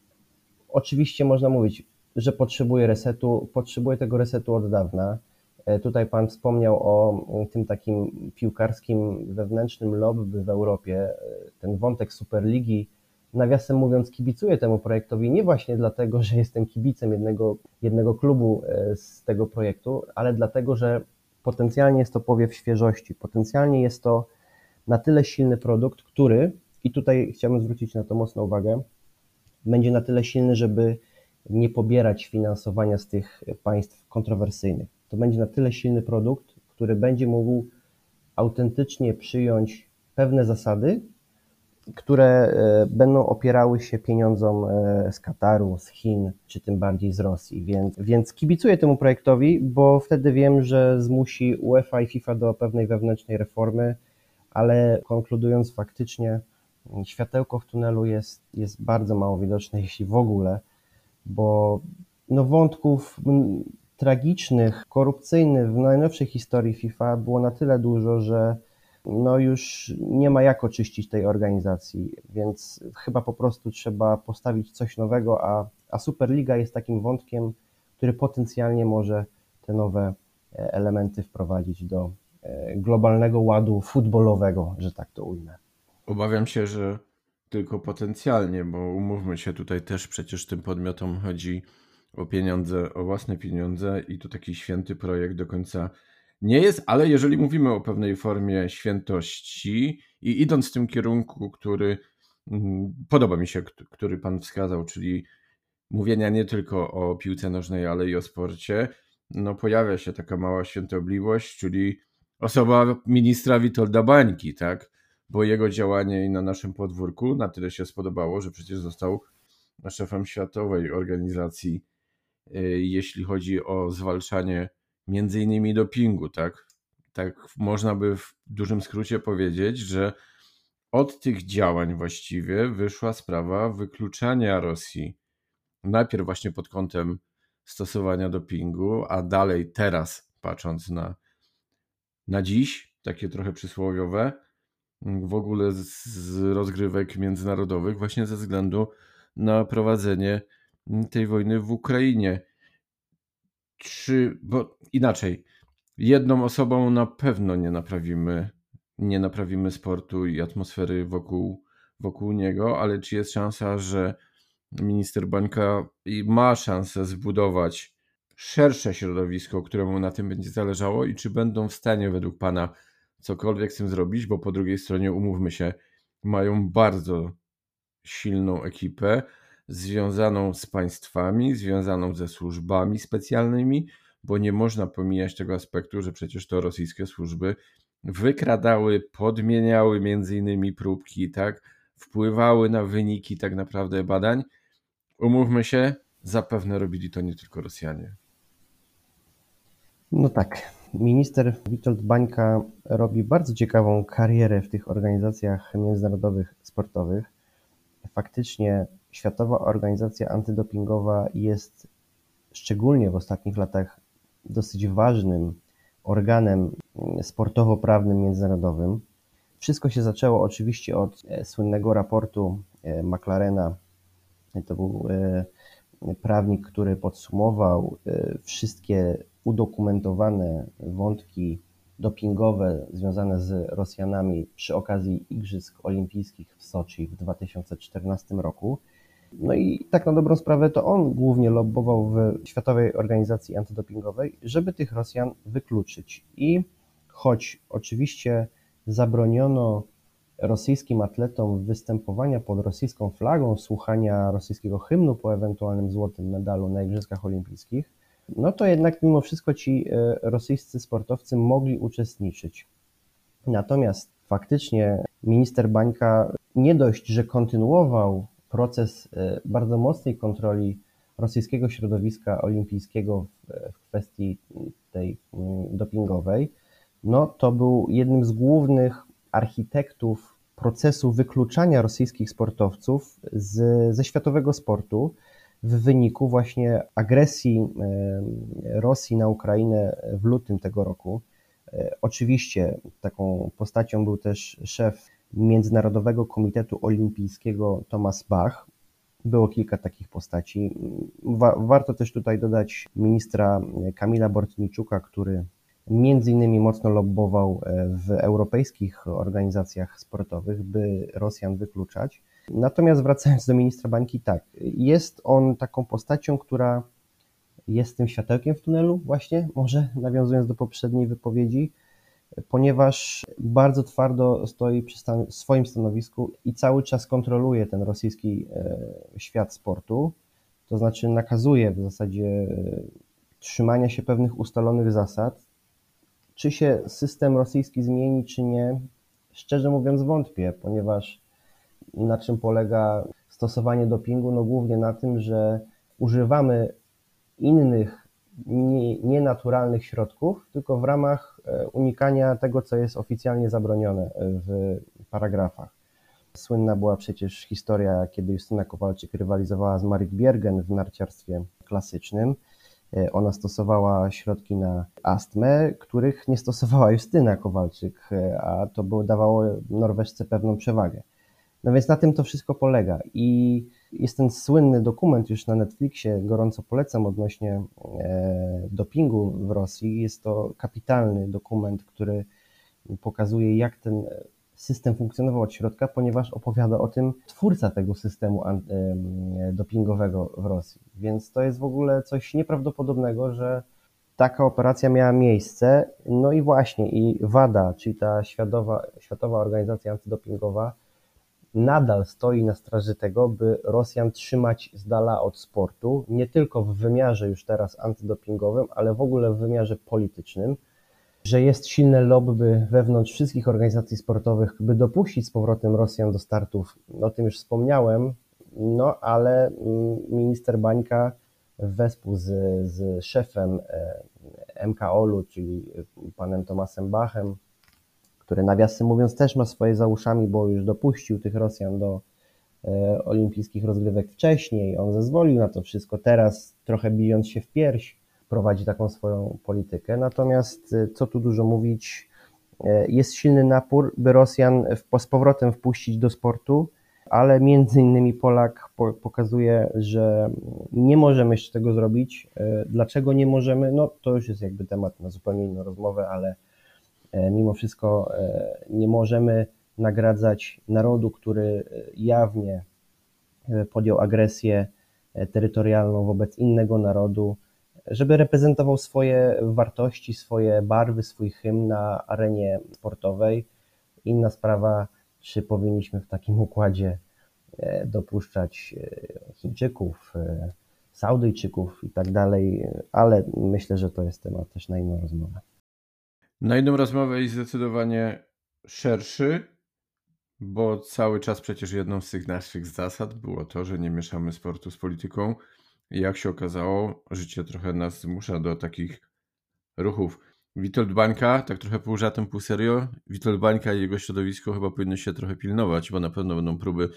oczywiście można mówić, że potrzebuje resetu, potrzebuje tego resetu od dawna. E, tutaj Pan wspomniał o tym takim piłkarskim wewnętrznym lobby w Europie. E, ten wątek Superligi, nawiasem mówiąc, kibicuję temu projektowi nie właśnie dlatego, że jestem kibicem jednego, jednego klubu e, z tego projektu, ale dlatego, że potencjalnie jest to powiew świeżości, potencjalnie jest to na tyle silny produkt, który i tutaj chciałbym zwrócić na to mocną uwagę, będzie na tyle silny, żeby nie pobierać finansowania z tych państw kontrowersyjnych. To będzie na tyle silny produkt, który będzie mógł autentycznie przyjąć pewne zasady, które e, będą opierały się pieniądzom e, z Kataru, z Chin, czy tym bardziej z Rosji. Więc, więc kibicuję temu projektowi, bo wtedy wiem, że zmusi UEFA i FIFA do pewnej wewnętrznej reformy, ale konkludując faktycznie, światełko w tunelu jest, jest bardzo mało widoczne, jeśli w ogóle, bo no, wątków tragicznych, korupcyjnych w najnowszej historii FIFA było na tyle dużo, że no już nie ma jak oczyścić tej organizacji, więc chyba po prostu trzeba postawić coś nowego, a, a Superliga jest takim wątkiem, który potencjalnie może te nowe e, elementy wprowadzić do e, globalnego ładu futbolowego, że tak to ujmę. Obawiam się, że tylko potencjalnie, bo umówmy się, tutaj też przecież tym podmiotom chodzi o pieniądze, o własne pieniądze i to taki święty projekt do końca nie jest, ale jeżeli mówimy o pewnej formie świętości i idąc w tym kierunku, który mm, podoba mi się, który Pan wskazał, czyli mówienia nie tylko o piłce nożnej, ale i o sporcie, no pojawia się taka mała świętobliwość, czyli osoba ministra Witolda Bańki, tak? Bo jego działanie na naszym podwórku na tyle się spodobało, że przecież został szefem światowej organizacji, y, jeśli chodzi o zwalczanie między innymi dopingu, tak? Tak można by w dużym skrócie powiedzieć, że od tych działań właściwie wyszła sprawa wykluczania Rosji. Najpierw właśnie pod kątem stosowania dopingu, a dalej teraz patrząc na, na dziś, takie trochę przysłowiowe, w ogóle z, z rozgrywek międzynarodowych, właśnie ze względu na prowadzenie tej wojny w Ukrainie. Czy, bo inaczej, jedną osobą na pewno nie naprawimy, nie naprawimy sportu i atmosfery wokół, wokół niego, ale czy jest szansa, że minister Bańka ma szansę zbudować szersze środowisko, któremu na tym będzie zależało i czy będą w stanie według Pana cokolwiek z tym zrobić, bo po drugiej stronie, umówmy się, mają bardzo silną ekipę związaną z państwami, związaną ze służbami specjalnymi, bo nie można pomijać tego aspektu, że przecież to rosyjskie służby wykradały, podmieniały między innymi próbki, tak, wpływały na wyniki tak naprawdę badań. Umówmy się, zapewne robili to nie tylko Rosjanie. No tak. Minister Witold Bańka robi bardzo ciekawą karierę w tych organizacjach międzynarodowych sportowych. Faktycznie Światowa Organizacja Antydopingowa jest szczególnie w ostatnich latach dosyć ważnym organem sportowo-prawnym międzynarodowym. Wszystko się zaczęło oczywiście od e, słynnego raportu e, McLarena. To był e, prawnik, który podsumował wszystkie udokumentowane wątki dopingowe związane z Rosjanami przy okazji Igrzysk Olimpijskich w Soczi w 2014 roku. No i tak na dobrą sprawę to on głównie lobbował w Światowej Organizacji Antydopingowej, żeby tych Rosjan wykluczyć. I choć oczywiście zabroniono rosyjskim atletom występowania pod rosyjską flagą, słuchania rosyjskiego hymnu po ewentualnym złotym medalu na Igrzyskach Olimpijskich, no to jednak mimo wszystko ci e, rosyjscy sportowcy mogli uczestniczyć. Natomiast faktycznie minister Bańka nie dość, że kontynuował proces e, bardzo mocnej kontroli rosyjskiego środowiska olimpijskiego w, w kwestii tej mm, dopingowej, no to był jednym z głównych architektów procesu wykluczania rosyjskich sportowców z, ze światowego sportu w wyniku właśnie agresji e, Rosji na Ukrainę w lutym tego roku. E, oczywiście taką postacią był też szef Międzynarodowego Komitetu Olimpijskiego Thomas Bach. Było kilka takich postaci. Wa warto też tutaj dodać ministra Kamila Bortniczuka, który między innymi mocno lobbował e, w europejskich organizacjach sportowych, by Rosjan wykluczać. Natomiast wracając do ministra Bańki, tak, jest on taką postacią, która jest tym światełkiem w tunelu, właśnie, może nawiązując do poprzedniej wypowiedzi, ponieważ bardzo twardo stoi przy stan swoim stanowisku i cały czas kontroluje ten rosyjski e, świat sportu, to znaczy nakazuje w zasadzie e, trzymania się pewnych ustalonych zasad. Czy się system rosyjski zmieni, czy nie, szczerze mówiąc wątpię, ponieważ na czym polega stosowanie dopingu? No głównie na tym, że używamy innych nienaturalnych środków, tylko w ramach e, unikania tego, co jest oficjalnie zabronione w paragrafach. Słynna była przecież historia, kiedy Justyna Kowalczyk rywalizowała z Marit Biergen w narciarstwie klasycznym. E, ona stosowała środki na astmę, których nie stosowała Justyna Kowalczyk, e, a to było, dawało Norweszce pewną przewagę. No więc na tym to wszystko polega. I jest ten słynny dokument już na Netflixie, gorąco polecam odnośnie e, dopingu w Rosji. Jest to kapitalny dokument, który pokazuje, jak ten system funkcjonował od środka, ponieważ opowiada o tym twórca tego systemu dopingowego w Rosji. Więc to jest w ogóle coś nieprawdopodobnego, że taka operacja miała miejsce. No i właśnie, i WADA, czyli ta Światowa, Światowa Organizacja Antydopingowa, nadal stoi na straży tego, by Rosjan trzymać z dala od sportu, nie tylko w wymiarze już teraz antydopingowym, ale w ogóle w wymiarze politycznym, że jest silne lobby wewnątrz wszystkich organizacji sportowych, by dopuścić z powrotem Rosjan do startów. O tym już wspomniałem, no ale mm, minister Bańka wespół z, z szefem e, MKOL-u, czyli panem Tomasem Bachem, który nawiasem mówiąc też ma swoje za uszami, bo już dopuścił tych Rosjan do e, olimpijskich rozgrywek wcześniej, on zezwolił na to wszystko, teraz trochę bijąc się w pierś prowadzi taką swoją politykę, natomiast e, co tu dużo mówić, jest silny napór, by Rosjan z powrotem wpuścić do sportu, ale między innymi Polak pokazuje, że nie możemy jeszcze tego zrobić. E, dlaczego nie możemy? No to już jest jakby temat na zupełnie inną rozmowę, ale e, mimo wszystko e, nie możemy nagradzać narodu, który jawnie podjął agresję terytorialną wobec innego narodu, żeby reprezentował swoje wartości, swoje barwy, swój hymn na arenie sportowej. Inna sprawa, czy powinniśmy w takim układzie e, dopuszczać e, Chińczyków, e, Saudyjczyków i tak dalej, ale myślę, że to jest temat też na inną rozmowę. Na inną rozmowę i zdecydowanie szerszy, bo cały czas przecież jedną z tych naszych zasad było to, że nie mieszamy sportu z polityką. Jak się okazało, życie trochę nas zmusza do takich ruchów. Witold Bańka, tak trochę pół żartem, pół serio, Witold Bańka i jego środowisko chyba powinno się trochę pilnować, bo na pewno będą próby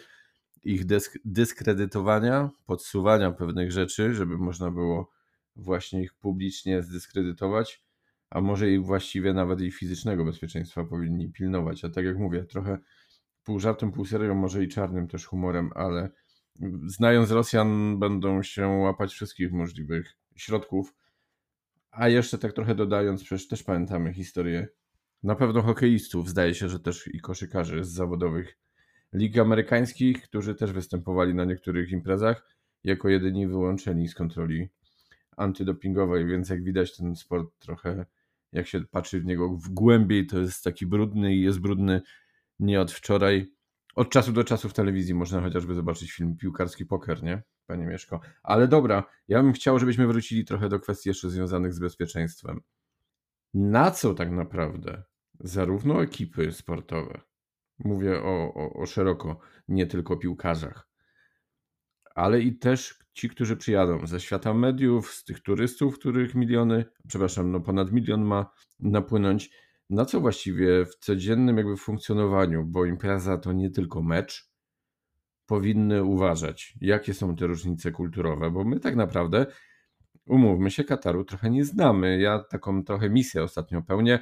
ich dysk dyskredytowania, podsuwania pewnych rzeczy, żeby można było właśnie ich publicznie zdyskredytować, a może ich właściwie nawet i fizycznego bezpieczeństwa powinni pilnować. A tak jak mówię, trochę pół żartem, pół serio, może i czarnym też humorem, ale znając Rosjan będą się łapać wszystkich możliwych środków, a jeszcze tak trochę dodając, przecież też pamiętamy historię na pewno hokeistów, zdaje się, że też i koszykarzy z zawodowych lig amerykańskich, którzy też występowali na niektórych imprezach jako jedyni wyłączeni z kontroli antydopingowej, więc jak widać ten sport trochę, jak się patrzy w niego w głębiej, to jest taki brudny i jest brudny nie od wczoraj. Od czasu do czasu w telewizji można chociażby zobaczyć film Piłkarski Poker, nie? Panie Mieszko. Ale dobra, ja bym chciał, żebyśmy wrócili trochę do kwestii jeszcze związanych z bezpieczeństwem. Na co tak naprawdę zarówno ekipy sportowe, mówię o, o, o szeroko, nie tylko o piłkarzach, ale i też ci, którzy przyjadą ze świata mediów, z tych turystów, których miliony, przepraszam, no ponad milion ma napłynąć, na co właściwie w codziennym jakby funkcjonowaniu, bo impreza to nie tylko mecz, powinny uważać, jakie są te różnice kulturowe, bo my tak naprawdę, umówmy się, Kataru trochę nie znamy. Ja taką trochę misję ostatnio pełnię,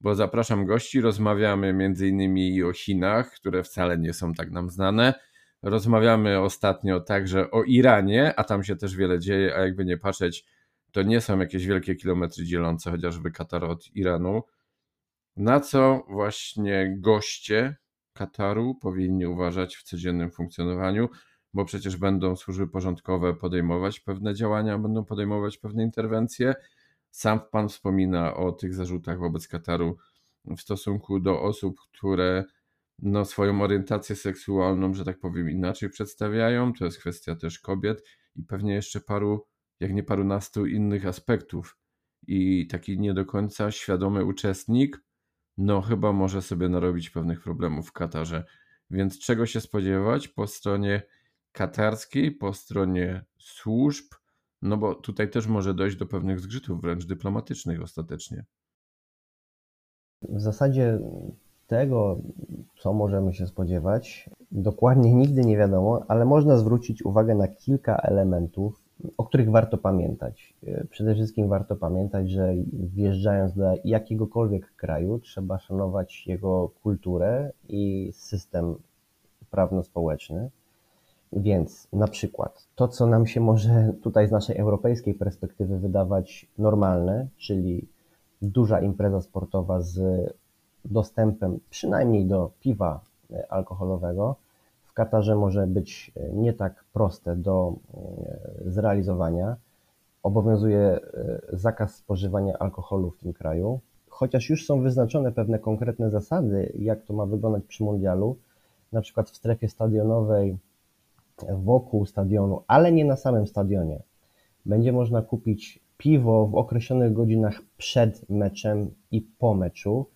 bo zapraszam gości, rozmawiamy między innymi o Chinach, które wcale nie są tak nam znane. Rozmawiamy ostatnio także o Iranie, a tam się też wiele dzieje, a jakby nie patrzeć, to nie są jakieś wielkie kilometry dzielące chociażby Katar od Iranu. Na co właśnie goście Kataru powinni uważać w codziennym funkcjonowaniu, bo przecież będą służby porządkowe podejmować pewne działania, będą podejmować pewne interwencje. Sam pan wspomina o tych zarzutach wobec Kataru w stosunku do osób, które no, swoją orientację seksualną, że tak powiem, inaczej przedstawiają. To jest kwestia też kobiet i pewnie jeszcze paru, jak nie parunastu innych aspektów. I taki nie do końca świadomy uczestnik no chyba może sobie narobić pewnych problemów w Katarze. Więc czego się spodziewać po stronie katarskiej, po stronie służb? No bo tutaj też może dojść do pewnych zgrzytów, wręcz dyplomatycznych ostatecznie. W zasadzie tego, co możemy się spodziewać, dokładnie nigdy nie wiadomo, ale można zwrócić uwagę na kilka elementów, o których warto pamiętać. E, przede wszystkim warto pamiętać, że wjeżdżając do jakiegokolwiek kraju, trzeba szanować jego kulturę i system prawno-społeczny. Więc na przykład to, co nam się może tutaj z naszej europejskiej perspektywy wydawać normalne, czyli duża impreza sportowa z dostępem przynajmniej do piwa e, alkoholowego, w Katarze może być e, nie tak proste do e, zrealizowania. obowiązuje zakaz spożywania alkoholu w tym kraju. Chociaż już są wyznaczone pewne konkretne zasady, jak to ma wyglądać przy mundialu, na przykład w strefie stadionowej wokół stadionu, ale nie na samym stadionie. Będzie można kupić piwo w określonych godzinach przed meczem i po meczu.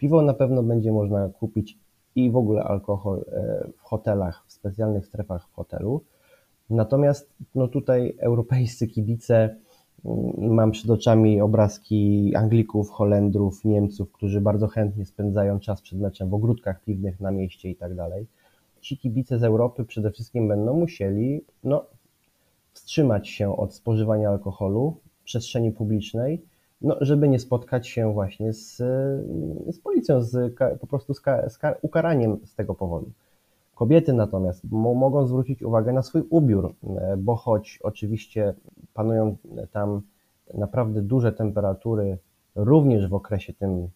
Piwo na pewno będzie można kupić i w ogóle alkohol e, w hotelach, w specjalnych strefach w hotelu. Natomiast no tutaj europejscy kibice, mm, mam przed oczami obrazki Anglików, Holendrów, Niemców, którzy bardzo chętnie spędzają czas przed meczem w ogródkach piwnych na mieście i tak dalej. Ci kibice z Europy przede wszystkim będą musieli no, wstrzymać się od spożywania alkoholu w przestrzeni publicznej, no, żeby nie spotkać się właśnie z, z policją, z, po prostu z, z ukaraniem z tego powodu. Kobiety natomiast mogą zwrócić uwagę na swój ubiór, bo choć oczywiście panują tam naprawdę duże temperatury, również w okresie tym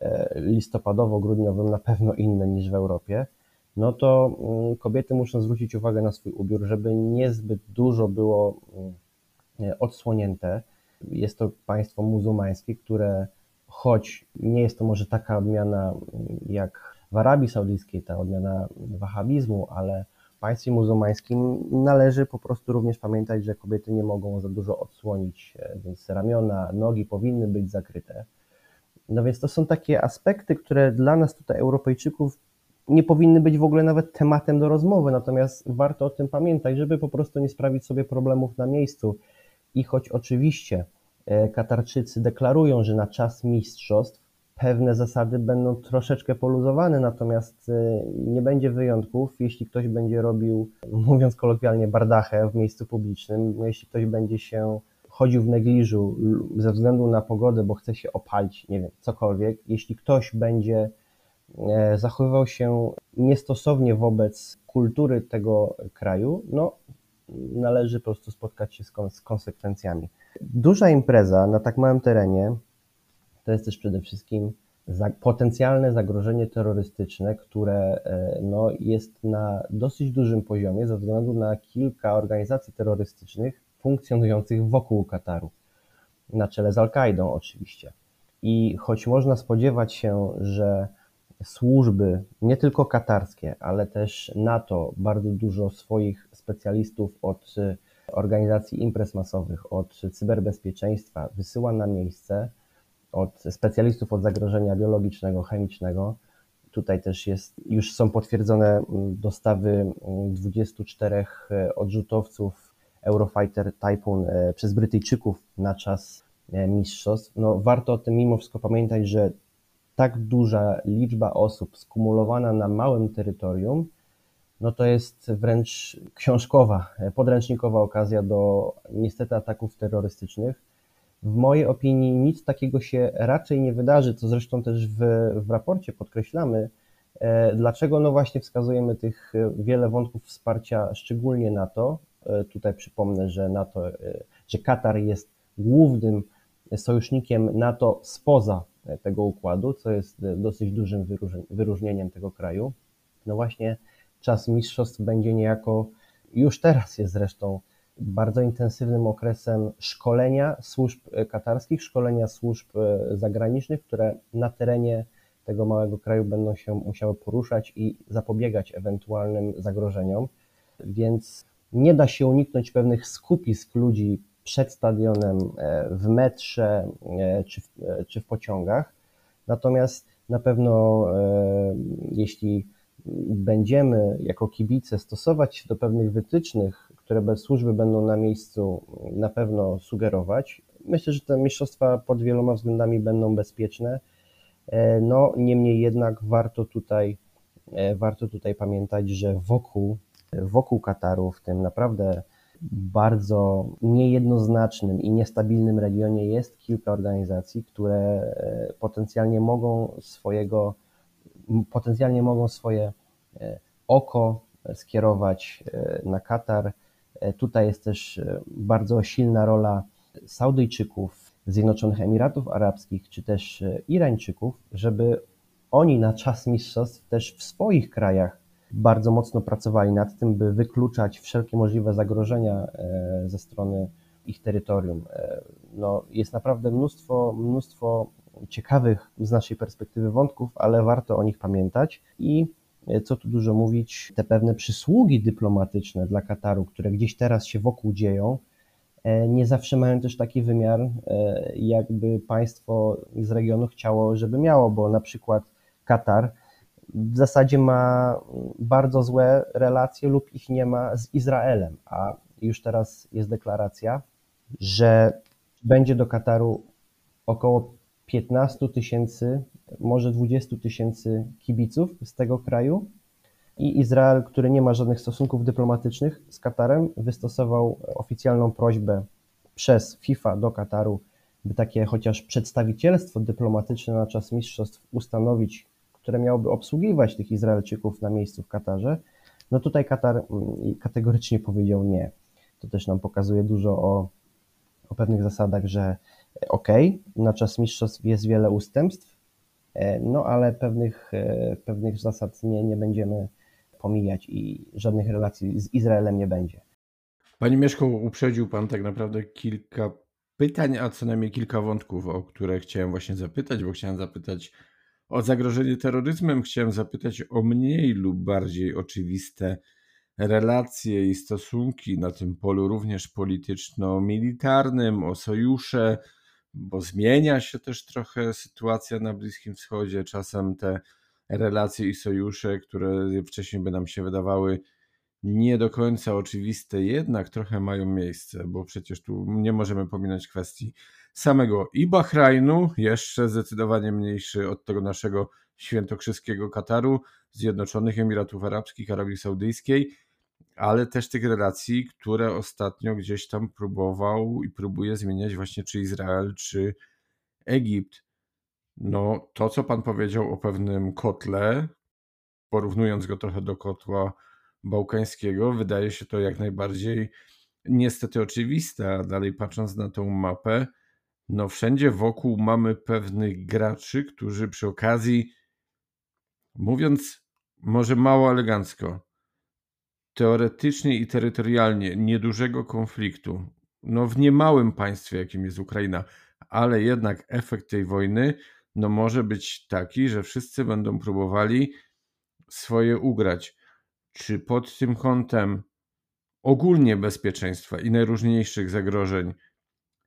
e, listopadowo-grudniowym, na pewno inne niż w Europie, no to mm, kobiety muszą zwrócić uwagę na swój ubiór, żeby niezbyt dużo było mm, odsłonięte. Jest to państwo muzułmańskie, które choć nie jest to może taka odmiana mm, jak w Arabii Saudyjskiej, ta odmiana wahabizmu, ale w państwie muzułmańskim należy po prostu również pamiętać, że kobiety nie mogą za dużo odsłonić, e, więc ramiona, nogi powinny być zakryte. No więc to są takie aspekty, które dla nas tutaj Europejczyków nie powinny być w ogóle nawet tematem do rozmowy, natomiast warto o tym pamiętać, żeby po prostu nie sprawić sobie problemów na miejscu. I choć oczywiście e, Katarczycy deklarują, że na czas mistrzostw pewne zasady będą troszeczkę poluzowane, natomiast e, nie będzie wyjątków, jeśli ktoś będzie robił, mówiąc kolokwialnie, bardachę w miejscu publicznym, jeśli ktoś będzie się chodził w negliżu ze względu na pogodę, bo chce się opalić, nie wiem, cokolwiek, jeśli ktoś będzie E, zachowywał się niestosownie wobec kultury tego kraju, no należy po prostu spotkać się z, konsekwencjami. Duża impreza na tak małym terenie to jest też przede wszystkim potencjalne zagrożenie terrorystyczne, które e, no, jest na dosyć dużym poziomie ze względu na kilka organizacji terrorystycznych funkcjonujących wokół Kataru, na czele z Al-Kaidą oczywiście. I choć można spodziewać się, że służby, nie tylko katarskie, ale też NATO, bardzo dużo swoich specjalistów od organizacji imprez masowych, od cyberbezpieczeństwa wysyła na miejsce, od specjalistów od zagrożenia biologicznego, chemicznego. Tutaj też jest, już są potwierdzone mm, dostawy 24 mm, y, odrzutowców Eurofighter Typhoon y, przez Brytyjczyków na czas mistrzostw. No, warto o tym mimo wszystko pamiętać, że tak duża liczba osób skumulowana na małym terytorium, no to jest wręcz książkowa, podręcznikowa okazja do niestety ataków terrorystycznych. W mojej opinii nic takiego się raczej nie wydarzy, co zresztą też w, w raporcie podkreślamy. E, dlaczego? No właśnie wskazujemy tych wiele wątków wsparcia, szczególnie NATO. E, tutaj przypomnę, że NATO, e, że Katar jest głównym sojusznikiem NATO spoza tego układu, co jest dosyć dużym wyróżnieniem tego kraju. No właśnie czas mistrzostw będzie niejako, już teraz jest zresztą bardzo intensywnym okresem szkolenia służb katarskich, szkolenia służb zagranicznych, które na terenie tego małego kraju będą się musiały poruszać i zapobiegać ewentualnym zagrożeniom. Więc nie da się uniknąć pewnych skupisk ludzi przed stadionem, e, w metrze e, czy w, e, czy w pociągach. Natomiast na pewno, jeśli będziemy jako kibice stosować się do pewnych wytycznych, które bez służby będą na miejscu na pewno sugerować, myślę, że te mistrzostwa pod wieloma względami będą bezpieczne. No, niemniej jednak warto tutaj, warto tutaj pamiętać, że wokół, wokół Kataru, w tym naprawdę bardzo niejednoznacznym i niestabilnym regionie jest kilka organizacji, które e, potencjalnie mogą swojego, potencjalnie mogą swoje e, oko skierować e, na Katar. Tutaj jest też bardzo silna rola Saudyjczyków, Zjednoczonych Emiratów Arabskich czy też Irańczyków, żeby oni na czas mistrzostw też w swoich krajach bardzo mocno pracowali nad tym, by wykluczać wszelkie możliwe zagrożenia e, ze strony ich terytorium. No, jest naprawdę mnóstwo, mnóstwo ciekawych z naszej perspektywy wątków, ale warto o nich pamiętać. I co tu dużo mówić, te pewne przysługi dyplomatyczne dla Kataru, które gdzieś teraz się wokół dzieją, e, nie zawsze mają też taki wymiar, e, jakby państwo z regionu chciało, żeby miało, bo na przykład Katar w zasadzie ma bardzo złe relacje lub ich nie ma z Izraelem, a już teraz jest deklaracja, że będzie do Kataru około 15 tysięcy, może 20 tysięcy kibiców z tego kraju. I Izrael, który nie ma żadnych stosunków dyplomatycznych z Katarem, wystosował oficjalną prośbę przez FIFA do Kataru, by takie chociaż przedstawicielstwo dyplomatyczne na czas mistrzostw ustanowić, które miałoby obsługiwać tych Izraelczyków na miejscu w Katarze. No tutaj Katar mm, kategorycznie powiedział nie. To też nam pokazuje dużo o, o pewnych zasadach, że ok, na czas mistrzostw jest wiele ustępstw, e, no ale pewnych, e, pewnych zasad nie, nie będziemy pomijać i żadnych relacji z Izraelem nie będzie. Panie Mieszko, uprzedził Pan tak naprawdę kilka pytań, a co najmniej kilka wątków, o które chciałem właśnie zapytać, bo chciałem zapytać o zagrożenie terroryzmem, chciałem zapytać o mniej lub bardziej oczywiste relacje i stosunki na tym polu również polityczno-militarnym, o sojusze, bo zmienia się też trochę sytuacja na Bliskim Wschodzie. Czasem te relacje i sojusze, które wcześniej by nam się wydawały nie do końca oczywiste, jednak trochę mają miejsce, bo przecież tu nie możemy pominąć kwestii samego i Bahrajnu, jeszcze zdecydowanie mniejszy od tego naszego świętokrzyskiego Kataru, Zjednoczonych Emiratów Arabskich, Arabii Saudyjskiej, ale też tych relacji, które ostatnio gdzieś tam próbował i próbuje zmieniać właśnie czy Izrael, czy Egipt. No, to co pan powiedział o pewnym kotle, porównując go trochę do kotła bałkańskiego, wydaje się to jak najbardziej niestety oczywiste, a dalej patrząc na tą mapę, no wszędzie wokół mamy pewnych graczy, którzy przy okazji, mówiąc może mało elegancko, teoretycznie i terytorialnie niedużego konfliktu, no w niemałym państwie, jakim jest Ukraina, ale jednak efekt tej wojny no może być taki, że wszyscy będą próbowali swoje ugrać. Czy pod tym kątem ogólnie bezpieczeństwa i najróżniejszych zagrożeń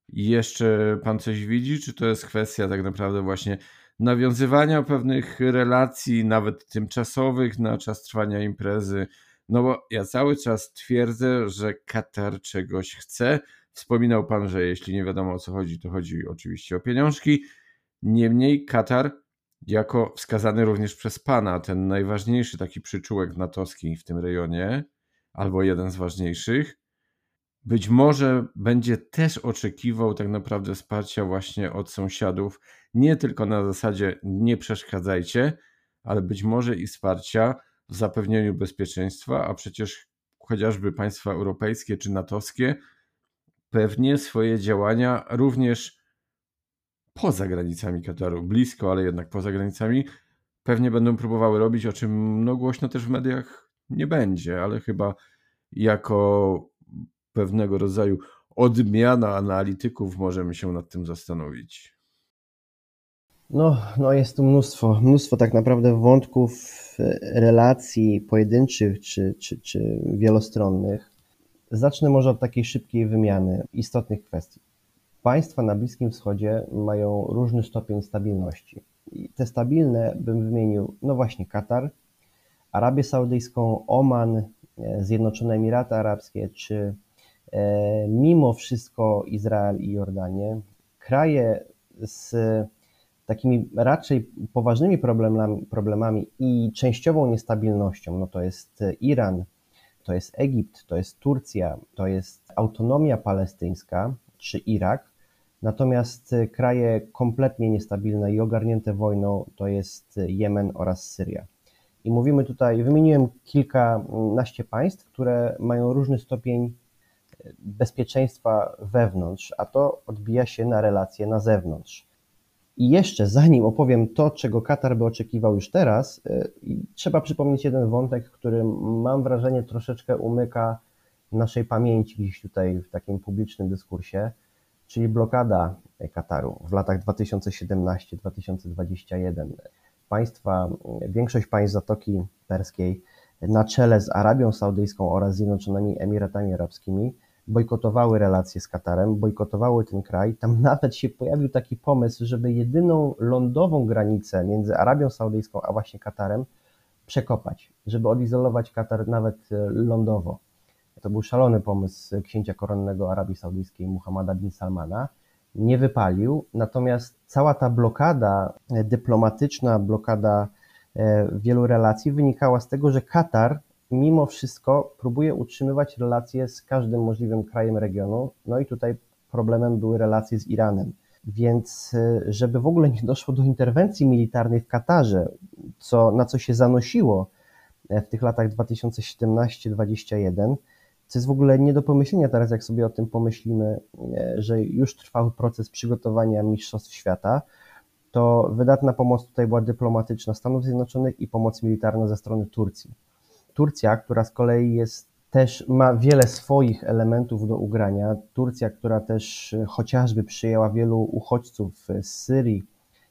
jeszcze pan coś widzi, czy to jest kwestia tak naprawdę właśnie nawiązywania pewnych relacji, nawet tymczasowych na czas trwania imprezy, no bo ja cały czas twierdzę, że Katar czegoś chce. Wspominał pan, że jeśli nie wiadomo o co chodzi, to chodzi oczywiście o pieniążki. Niemniej Katar, jako wskazany również przez pana, ten najważniejszy taki przyczółek natowski w tym rejonie, albo jeden z ważniejszych, być może będzie też oczekiwał tak naprawdę wsparcia właśnie od sąsiadów, nie tylko na zasadzie nie przeszkadzajcie, ale być może i wsparcia w zapewnieniu bezpieczeństwa, a przecież chociażby państwa europejskie czy natowskie pewnie swoje działania również poza granicami Kataru, blisko, ale jednak poza granicami, pewnie będą próbowały robić, o czym no głośno też w mediach nie będzie, ale chyba jako pewnego rodzaju odmiana analityków możemy się nad tym zastanowić. No, no jest tu mnóstwo, mnóstwo tak naprawdę wątków, e, relacji pojedynczych czy, czy, czy wielostronnych. Zacznę może od takiej szybkiej wymiany istotnych kwestii. Państwa na Bliskim Wschodzie mają różny stopień stabilności. I te stabilne bym wymienił, no właśnie Katar, Arabię Saudyjską, Oman, e, Zjednoczone Emiraty Arabskie, czy e, mimo wszystko Izrael i Jordanię. Kraje z takimi raczej poważnymi problemami, problemami i częściową niestabilnością, no to jest Iran, to jest Egipt, to jest Turcja, to jest autonomia palestyńska czy Irak. Natomiast kraje kompletnie niestabilne i ogarnięte wojną to jest Jemen oraz Syria. I mówimy tutaj, wymieniłem kilkanaście państw, które mają różny stopień bezpieczeństwa wewnątrz, a to odbija się na relacje na zewnątrz. I jeszcze zanim opowiem to, czego Katar by oczekiwał już teraz, y, trzeba przypomnieć jeden wątek, który mam wrażenie troszeczkę umyka naszej pamięci gdzieś tutaj w takim publicznym dyskursie, czyli blokada Kataru w latach 2017-2021. Państwa, większość państw Zatoki Perskiej na czele z Arabią Saudyjską oraz Zjednoczonymi Emiratami Arabskimi bojkotowały relacje z Katarem, bojkotowały ten kraj. Tam nawet się pojawił taki pomysł, żeby jedyną lądową granicę między Arabią Saudyjską a właśnie Katarem przekopać, żeby odizolować Katar nawet e, lądowo. To był szalony pomysł księcia koronnego Arabii Saudyjskiej Muhammada bin Salmana. Nie wypalił, natomiast cała ta blokada e, dyplomatyczna, blokada e, wielu relacji wynikała z tego, że Katar mimo wszystko próbuje utrzymywać relacje z każdym możliwym krajem regionu. No i tutaj problemem były relacje z Iranem. Więc e, żeby w ogóle nie doszło do interwencji militarnej w Katarze, co, na co się zanosiło w tych latach 2017-2021, co jest w ogóle nie do pomyślenia teraz, jak sobie o tym pomyślimy, e, że już trwał proces przygotowania Mistrzostw Świata, to wydatna pomoc tutaj była dyplomatyczna Stanów Zjednoczonych i pomoc militarna ze strony Turcji. Turcja, która z kolei jest też ma wiele swoich elementów do ugrania. Turcja, która też e, chociażby przyjęła wielu uchodźców z Syrii,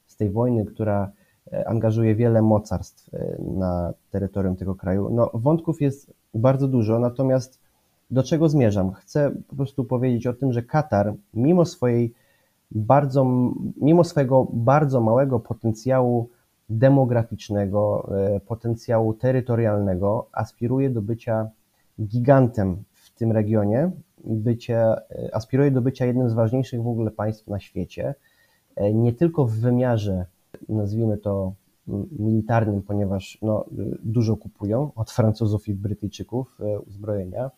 z tej wojny, która e, angażuje wiele mocarstw na terytorium tego kraju. No, wątków jest bardzo dużo, natomiast do czego zmierzam? Chcę po prostu powiedzieć o tym, że Katar, mimo swojej bardzo, mimo swojego bardzo małego potencjału demograficznego, e, potencjału terytorialnego, aspiruje do bycia gigantem w tym regionie, bycie, e, aspiruje do bycia jednym z ważniejszych w ogóle państw na świecie, e, nie tylko w wymiarze, nazwijmy to militarnym, ponieważ no, dużo kupują od Francuzów i Brytyjczyków uzbrojenia,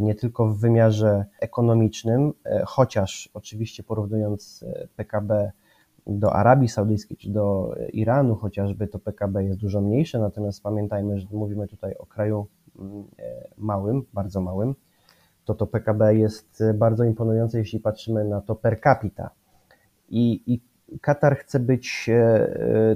nie tylko w wymiarze ekonomicznym, chociaż oczywiście porównując PKB do Arabii Saudyjskiej czy do Iranu chociażby, to PKB jest dużo mniejsze, natomiast pamiętajmy, że mówimy tutaj o kraju mm, małym, bardzo małym, to to PKB jest bardzo imponujące, jeśli patrzymy na to per capita. I, i Katar chce być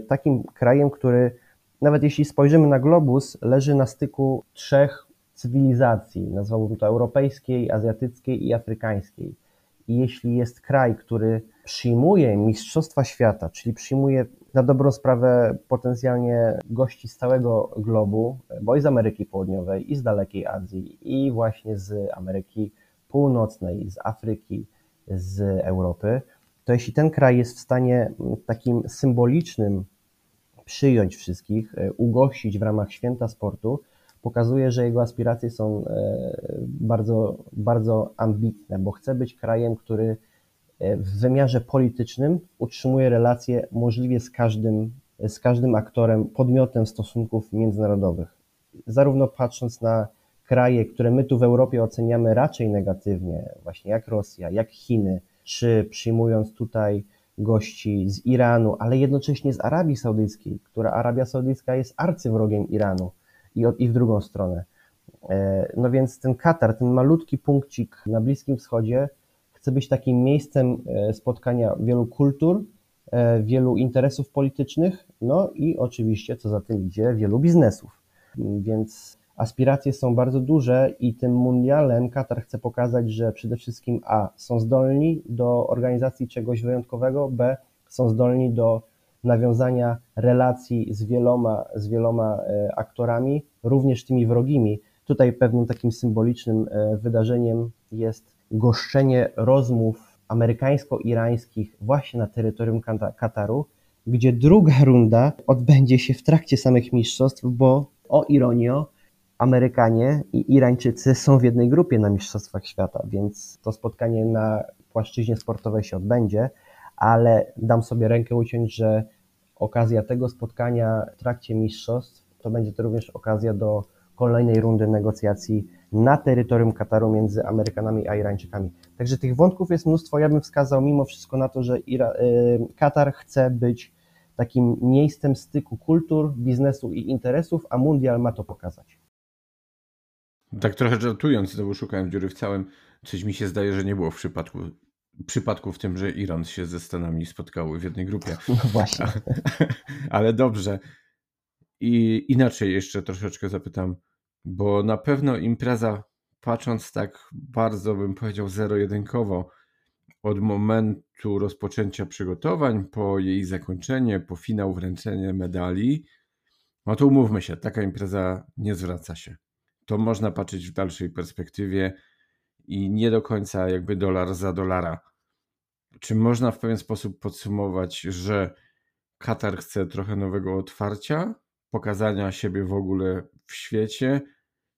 takim krajem, który nawet jeśli spojrzymy na globus, leży na styku trzech cywilizacji, nazwałbym to europejskiej, azjatyckiej i afrykańskiej. I jeśli jest kraj, który przyjmuje Mistrzostwa Świata, czyli przyjmuje na dobrą sprawę potencjalnie gości z całego globu, bo i z Ameryki Południowej, i z dalekiej Azji, i właśnie z Ameryki Północnej, z Afryki, z Europy, to jeśli ten kraj jest w stanie takim symbolicznym przyjąć wszystkich, ugościć w ramach święta sportu, pokazuje, że jego aspiracje są e, bardzo, bardzo ambitne, bo chce być krajem, który e, w wymiarze politycznym utrzymuje relacje możliwie z każdym, z każdym aktorem, podmiotem stosunków międzynarodowych. Zarówno patrząc na kraje, które my tu w Europie oceniamy raczej negatywnie, właśnie jak Rosja, jak Chiny, czy przyjmując tutaj gości z Iranu, ale jednocześnie z Arabii Saudyjskiej, która Arabia Saudyjska jest arcywrogiem Iranu i, i w drugą stronę. E, no więc ten Katar, ten malutki punkcik na Bliskim Wschodzie chce być takim miejscem e, spotkania wielu kultur, e, wielu interesów politycznych, no i oczywiście, co za tym idzie, wielu biznesów. Więc aspiracje są bardzo duże i tym mundialem Katar chce pokazać, że przede wszystkim A są zdolni do organizacji czegoś wyjątkowego, B są zdolni do nawiązania relacji z wieloma, z wieloma e, aktorami, również tymi wrogimi. Tutaj pewnym takim symbolicznym e, wydarzeniem jest goszczenie rozmów amerykańsko-irańskich właśnie na terytorium Kataru, gdzie druga runda odbędzie się w trakcie samych mistrzostw, bo o ironio, Amerykanie i Irańczycy są w jednej grupie na Mistrzostwach Świata, więc to spotkanie na płaszczyźnie sportowej się odbędzie, ale dam sobie rękę uciąć, że okazja tego spotkania w trakcie mistrzostw to będzie to również okazja do kolejnej rundy negocjacji na terytorium Kataru między Amerykanami a Irańczykami. Także tych wątków jest mnóstwo. Ja bym wskazał mimo wszystko na to, że Ira y, Katar chce być takim miejscem styku kultur, biznesu i interesów, a mundial ma to pokazać. Tak trochę żartując, to szukałem dziury w całym. Coś mi się zdaje, że nie było w przypadku przypadku w tym, że Iran się ze Stanami spotkały w jednej grupie. No właśnie. Ale dobrze. I inaczej jeszcze troszeczkę zapytam, bo na pewno impreza patrząc tak bardzo, bym powiedział, zero-jedynkowo, od momentu rozpoczęcia przygotowań, po jej zakończenie, po finał wręczenie medali, no to umówmy się, taka impreza nie zwraca się. To można patrzeć w dalszej perspektywie i nie do końca jakby dolar za dolara. Czy można w pewien sposób podsumować, że Katar chce trochę nowego otwarcia, pokazania siebie w ogóle w świecie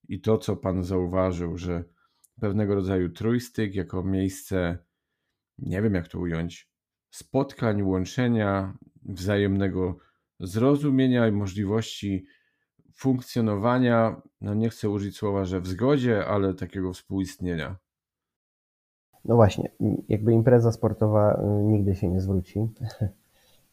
i to, co Pan zauważył, że pewnego rodzaju trójstyk jako miejsce, nie wiem jak to ująć, spotkań, łączenia, wzajemnego zrozumienia i możliwości funkcjonowania, no nie chcę użyć słowa, że w zgodzie, ale takiego współistnienia. No właśnie, jakby impreza sportowa y, nigdy się nie zwróci.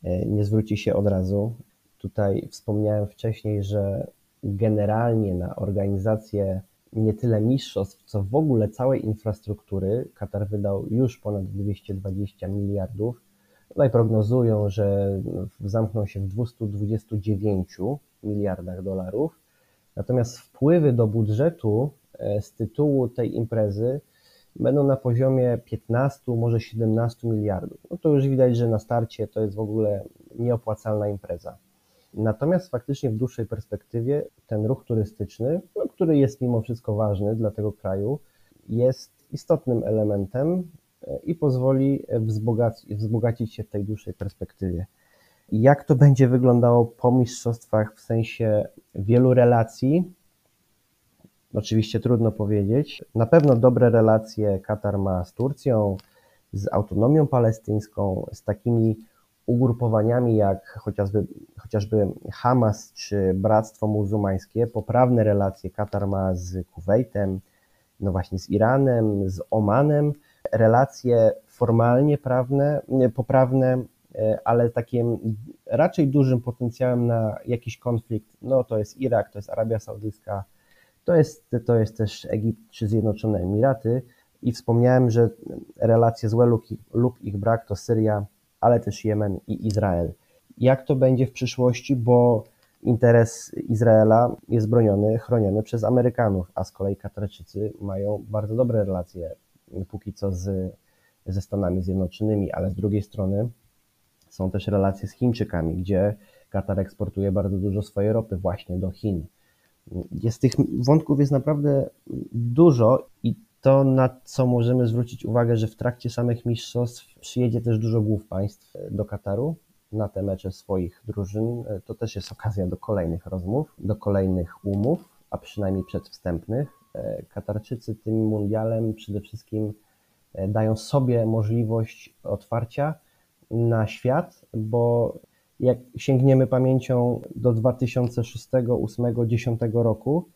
E, nie zwróci się od razu. Tutaj wspomniałem wcześniej, że generalnie na organizację nie tyle mistrzostw, co w ogóle całej infrastruktury Katar wydał już ponad 220 miliardów. Tutaj prognozują, że zamkną się w 229 miliardach dolarów. Natomiast wpływy do budżetu e, z tytułu tej imprezy będą na poziomie 15, może 17 miliardów. No to już widać, że na starcie to jest w ogóle nieopłacalna impreza. Natomiast faktycznie w dłuższej perspektywie ten ruch turystyczny, no, który jest mimo wszystko ważny dla tego kraju, jest istotnym elementem i pozwoli wzbogacić, wzbogacić się w tej dłuższej perspektywie. Jak to będzie wyglądało po mistrzostwach w sensie wielu relacji, Oczywiście trudno powiedzieć. Na pewno dobre relacje Katar ma z Turcją, z autonomią palestyńską, z takimi ugrupowaniami jak chociażby, chociażby Hamas czy Bractwo Muzułmańskie. Poprawne relacje Katar ma z Kuwejtem, no właśnie z Iranem, z Omanem. Relacje formalnie prawne, poprawne, e, ale takim raczej dużym potencjałem na jakiś konflikt, no to jest Irak, to jest Arabia Saudyjska, to jest, to jest też Egipt czy Zjednoczone Emiraty. I wspomniałem, że relacje złe lub, lub ich brak to Syria, ale też Jemen i Izrael. Jak to będzie w przyszłości, bo interes Izraela jest broniony, chroniony przez Amerykanów, a z kolei Katarczycy mają bardzo dobre relacje póki co z, ze Stanami Zjednoczonymi, ale z drugiej strony są też relacje z Chińczykami, gdzie Katar eksportuje bardzo dużo swojej ropy właśnie do Chin. Jest tych wątków jest naprawdę dużo i to, na co możemy zwrócić uwagę, że w trakcie samych mistrzostw przyjedzie też dużo głów państw do Kataru na te mecze swoich drużyn. To też jest okazja do kolejnych rozmów, do kolejnych umów, a przynajmniej przedwstępnych. Katarczycy tym mundialem przede wszystkim dają sobie możliwość otwarcia na świat, bo jak sięgniemy pamięcią do 2006, 2008, 2010 roku,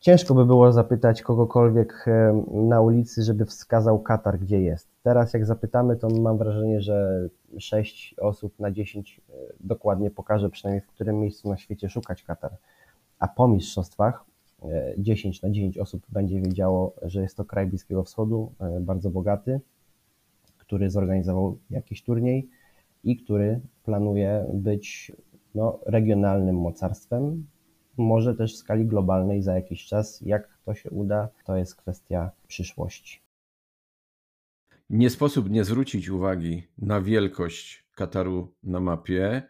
ciężko by było zapytać kogokolwiek e, na ulicy, żeby wskazał Katar, gdzie jest. Teraz jak zapytamy, to mam wrażenie, że 6 osób na 10 e, dokładnie pokaże przynajmniej w którym miejscu na świecie szukać Katar. A po mistrzostwach 10 e, na 10 osób będzie wiedziało, że jest to kraj Bliskiego Wschodu, bardzo bogaty, który zorganizował jakiś turniej, i który planuje być no, regionalnym mocarstwem, może też w skali globalnej za jakiś czas. Jak to się uda, to jest kwestia przyszłości. Nie sposób nie zwrócić uwagi na wielkość Kataru na mapie,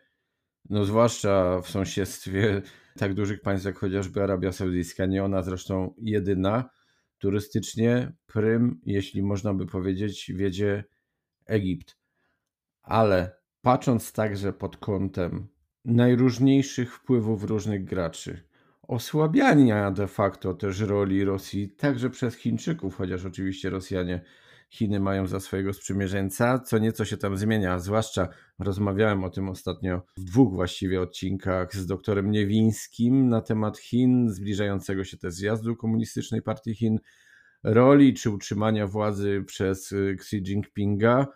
no zwłaszcza w sąsiedztwie tak dużych państw jak chociażby Arabia Saudyjska, nie ona zresztą jedyna. Turystycznie prym, jeśli można by powiedzieć, wiedzie Egipt. Ale patrząc także pod kątem najróżniejszych wpływów różnych graczy, osłabiania de facto też roli Rosji także przez Chińczyków, chociaż oczywiście Rosjanie Chiny mają za swojego sprzymierzeńca, co nieco się tam zmienia, zwłaszcza rozmawiałem o tym ostatnio w dwóch właściwie odcinkach z doktorem Niewińskim na temat Chin, zbliżającego się też zjazdu Komunistycznej Partii Chin, roli czy utrzymania władzy przez Xi Jinpinga,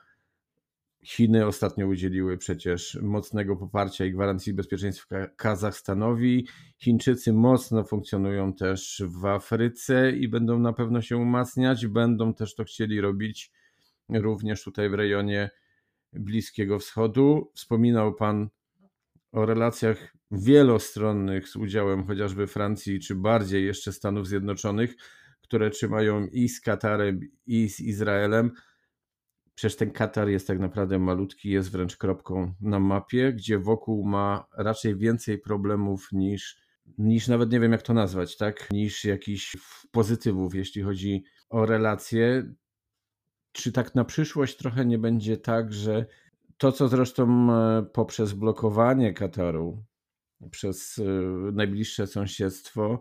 Chiny ostatnio udzieliły przecież mocnego poparcia i gwarancji bezpieczeństwa Kazachstanowi. Chińczycy mocno funkcjonują też w Afryce i będą na pewno się umacniać. Będą też to chcieli robić również tutaj w rejonie Bliskiego Wschodu. Wspominał Pan o relacjach wielostronnych z udziałem chociażby Francji, czy bardziej jeszcze Stanów Zjednoczonych które trzymają i z Katarem, i z Izraelem. Przecież ten Katar jest tak naprawdę malutki, jest wręcz kropką na mapie, gdzie wokół ma raczej więcej problemów niż, niż nawet nie wiem jak to nazwać, tak? Niż jakichś pozytywów, jeśli chodzi o relacje. Czy tak na przyszłość trochę nie będzie tak, że to, co zresztą e, poprzez blokowanie Kataru przez e, najbliższe sąsiedztwo,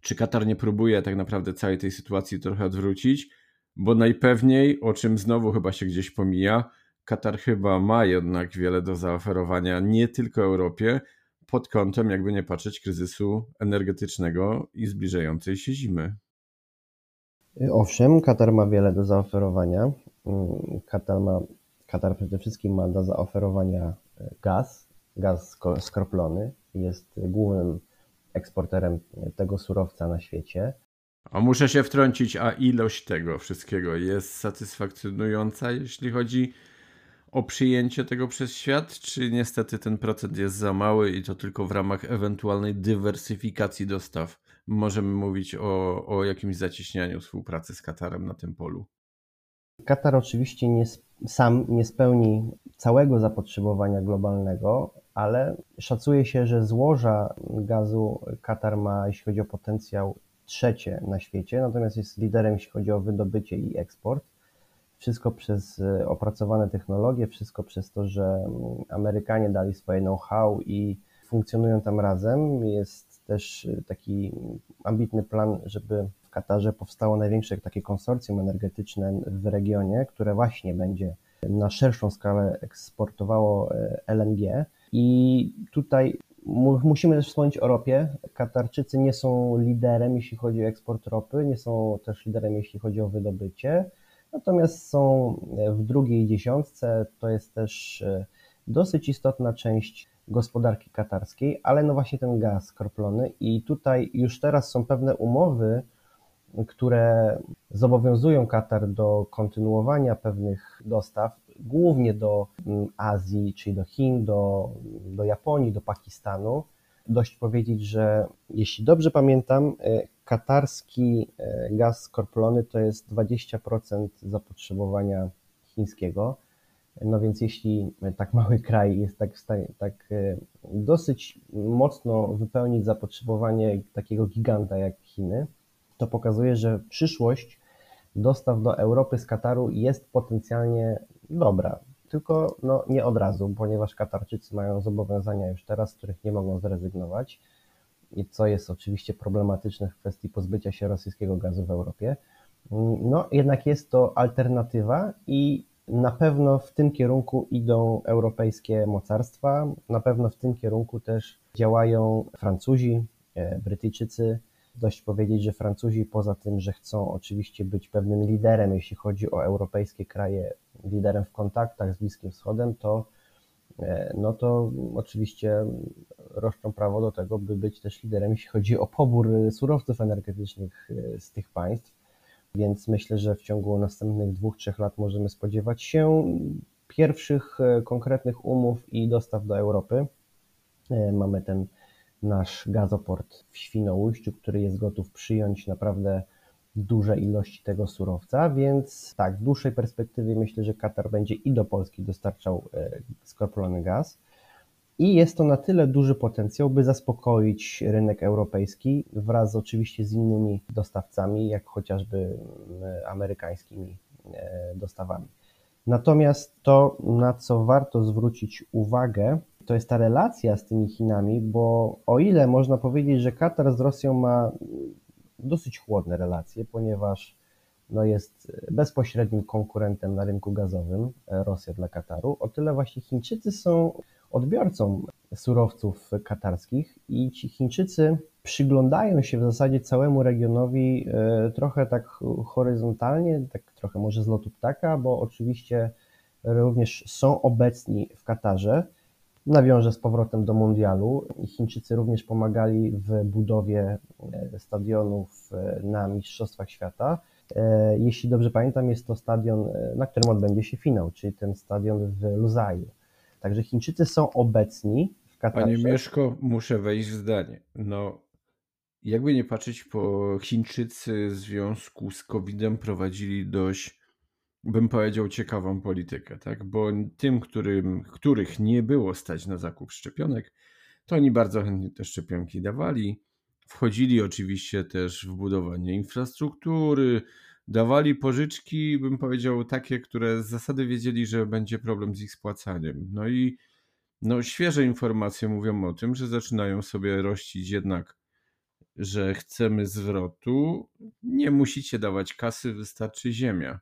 czy Katar nie próbuje tak naprawdę całej tej sytuacji trochę odwrócić? Bo najpewniej, o czym znowu chyba się gdzieś pomija, Katar chyba ma jednak wiele do zaoferowania nie tylko Europie, pod kątem, jakby nie patrzeć, kryzysu energetycznego i zbliżającej się zimy. Owszem, Katar ma wiele do zaoferowania. Katar, ma, Katar przede wszystkim ma do zaoferowania gaz, gaz skroplony. Jest głównym eksporterem tego surowca na świecie. A muszę się wtrącić, a ilość tego wszystkiego jest satysfakcjonująca, jeśli chodzi o przyjęcie tego przez świat, czy niestety ten procent jest za mały i to tylko w ramach ewentualnej dywersyfikacji dostaw możemy mówić o, o jakimś zacieśnianiu współpracy z Katarem na tym polu? Katar oczywiście nie, sam nie spełni całego zapotrzebowania globalnego, ale szacuje się, że złoża gazu Katar ma, jeśli chodzi o potencjał, trzecie na świecie, natomiast jest liderem, jeśli chodzi o wydobycie i eksport. Wszystko przez e, opracowane technologie, wszystko przez to, że mm, Amerykanie dali swoje know-how i funkcjonują tam razem. Jest też e, taki ambitny plan, żeby w Katarze powstało największe takie konsorcjum energetyczne w regionie, które właśnie będzie na szerszą skalę eksportowało e, LNG. I tutaj musimy też wspomnieć o ropie. Katarczycy nie są liderem, jeśli chodzi o eksport ropy, nie są też liderem, jeśli chodzi o wydobycie. Natomiast są w drugiej dziesiątce. To jest też e, dosyć istotna część gospodarki katarskiej, ale no właśnie ten gaz skroplony i tutaj już teraz są pewne umowy, które zobowiązują Katar do kontynuowania pewnych dostaw, głównie do mm, Azji, czyli do Chin, do, do Japonii, do Pakistanu. Dość powiedzieć, że jeśli dobrze pamiętam, e, katarski e, gaz skroplony to jest 20% zapotrzebowania chińskiego. No więc jeśli tak mały kraj jest tak tak e, dosyć mocno wypełnić zapotrzebowanie takiego giganta jak Chiny, to pokazuje, że przyszłość dostaw do Europy z Kataru jest potencjalnie dobra. Tylko no, nie od razu, ponieważ Katarczycy mają zobowiązania już teraz, z których nie mogą zrezygnować, i co jest oczywiście problematyczne w kwestii pozbycia się rosyjskiego gazu w Europie. No, jednak jest to alternatywa i na pewno w tym kierunku idą europejskie mocarstwa, na pewno w tym kierunku też działają Francuzi, e, Brytyjczycy, dość powiedzieć, że Francuzi poza tym, że chcą oczywiście być pewnym liderem, jeśli chodzi o europejskie kraje, liderem w kontaktach z Bliskim Wschodem, to e, no to oczywiście roszczą prawo do tego, by być też liderem, jeśli chodzi o pobór surowców energetycznych e, z tych państw. Więc myślę, że w ciągu następnych dwóch, trzech lat możemy spodziewać się pierwszych e, konkretnych umów i dostaw do Europy. Mamy ten nasz gazoport w Świnoujściu, który jest gotów przyjąć naprawdę duże ilości tego surowca, więc tak, w dłuższej perspektywie myślę, że Katar będzie i do Polski dostarczał e, skroplony gaz. I jest to na tyle duży potencjał, by zaspokoić rynek europejski wraz oczywiście z innymi dostawcami, jak chociażby amerykańskimi e, dostawami. Natomiast to, na co warto zwrócić uwagę, to jest ta relacja z tymi Chinami, bo o ile można powiedzieć, że Katar z Rosją ma dosyć chłodne relacje, ponieważ no jest bezpośrednim konkurentem na rynku gazowym e, Rosja dla Kataru, o tyle właśnie Chińczycy są odbiorcą surowców katarskich i ci Chińczycy przyglądają się w zasadzie całemu regionowi e, trochę tak horyzontalnie, tak trochę może z lotu ptaka, bo oczywiście również są obecni w Katarze nawiążę z powrotem do mundialu. Chińczycy również pomagali w budowie e, stadionów e, na Mistrzostwach Świata. E, jeśli dobrze pamiętam, jest to stadion, na którym odbędzie się finał, czyli ten stadion w Luzaju. Także Chińczycy są obecni w Katarze. Panie Mieszko, muszę wejść w zdanie. No, jakby nie patrzeć, po Chińczycy w związku z COVID-em prowadzili dość, bym powiedział, ciekawą politykę, tak? Bo tym, którym, których nie było stać na zakup szczepionek, to oni bardzo chętnie te szczepionki dawali. Wchodzili oczywiście też w budowanie infrastruktury, dawali pożyczki, bym powiedział, takie, które z zasady wiedzieli, że będzie problem z ich spłacaniem. No i no, świeże informacje mówią o tym, że zaczynają sobie rościć jednak, że chcemy zwrotu. Nie musicie dawać kasy, wystarczy ziemia.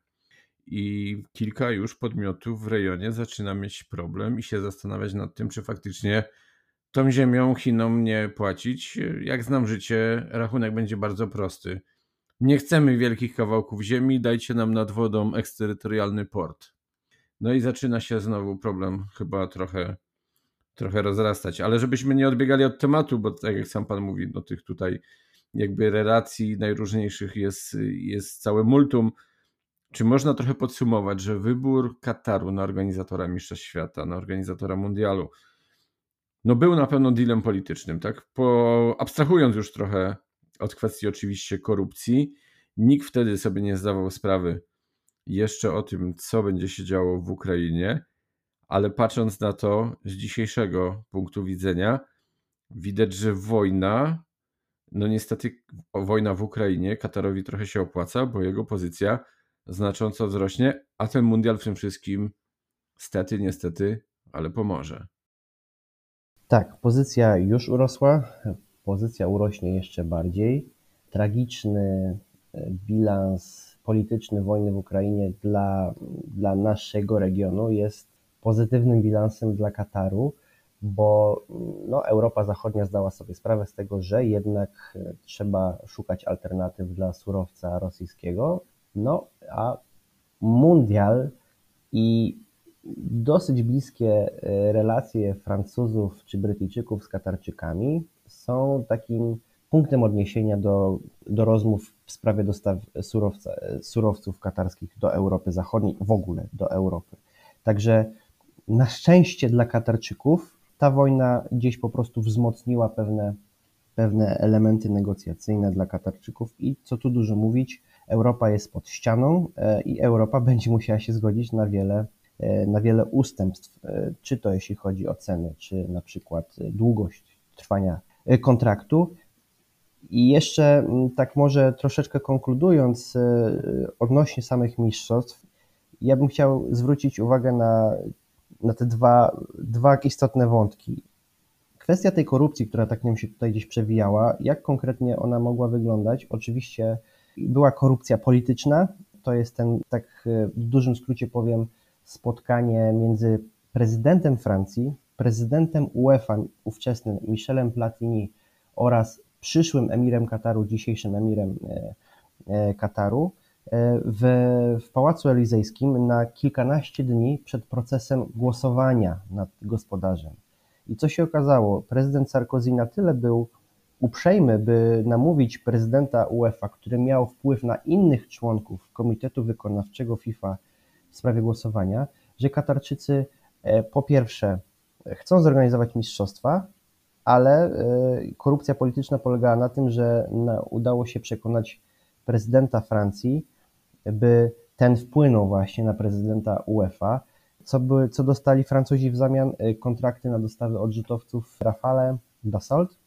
I kilka już podmiotów w rejonie zaczyna mieć problem i się zastanawiać nad tym, czy faktycznie tą ziemią Chinom nie płacić. Jak znam życie, rachunek będzie bardzo prosty. Nie chcemy wielkich kawałków ziemi, dajcie nam nad wodą eksterytorialny port. No i zaczyna się znowu problem chyba trochę, trochę rozrastać. Ale żebyśmy nie odbiegali od tematu, bo tak jak sam pan mówi, no tych tutaj jakby relacji najróżniejszych jest, jest całe multum. Czy można trochę podsumować, że wybór Kataru na organizatora Mistrzostw Świata, na organizatora Mundialu, no był na pewno dealem politycznym, tak? Po, abstrahując już trochę od kwestii oczywiście korupcji, nikt wtedy sobie nie zdawał sprawy jeszcze o tym, co będzie się działo w Ukrainie, ale patrząc na to z dzisiejszego punktu widzenia, widać, że wojna, no niestety wojna w Ukrainie Katarowi trochę się opłaca, bo jego pozycja znacząco wzrośnie, a ten mundial w tym wszystkim stety, niestety, ale pomoże. Tak, pozycja już urosła, pozycja urośnie jeszcze bardziej. Tragiczny e, bilans polityczny wojny w Ukrainie dla, dla naszego regionu jest pozytywnym bilansem dla Kataru, bo no, Europa Zachodnia zdała sobie sprawę z tego, że jednak e, trzeba szukać alternatyw dla surowca rosyjskiego, no a mundial i dosyć bliskie e, relacje Francuzów czy Brytyjczyków z Katarczykami są takim punktem odniesienia do, do rozmów w sprawie dostaw surowca, surowców katarskich do Europy Zachodniej, w ogóle do Europy. Także na szczęście dla Katarczyków ta wojna gdzieś po prostu wzmocniła pewne, pewne elementy negocjacyjne dla Katarczyków i co tu dużo mówić, Europa jest pod ścianą e, i Europa będzie musiała się zgodzić na wiele E, na wiele ustępstw, e, czy to jeśli chodzi o ceny, czy na przykład długość trwania kontraktu. I jeszcze mm, tak może troszeczkę konkludując odnośnie samych mistrzostw, ja bym chciał zwrócić uwagę na, na te dwa, dwa istotne wątki. Kwestia tej korupcji, która tak nam się tutaj gdzieś przewijała, jak konkretnie ona mogła wyglądać? Oczywiście była korupcja polityczna, to jest ten, tak w dużym skrócie powiem, spotkanie między prezydentem Francji, prezydentem UEFA ówczesnym Michelem Platini oraz przyszłym emirem Kataru, dzisiejszym emirem e, e, Kataru e, w, w Pałacu Elizejskim na kilkanaście dni przed procesem głosowania nad gospodarzem. I co się okazało? Prezydent Sarkozy na tyle był uprzejmy, by namówić prezydenta UEFA, który miał wpływ na innych członków Komitetu Wykonawczego FIFA w sprawie głosowania, że Katarczycy e, po pierwsze chcą zorganizować mistrzostwa, ale e, korupcja polityczna polegała na tym, że udało się przekonać prezydenta Francji, by ten wpłynął właśnie na prezydenta UEFA, co, by, co dostali Francuzi w zamian e, kontrakty na dostawy odrzutowców Rafale, Dassault,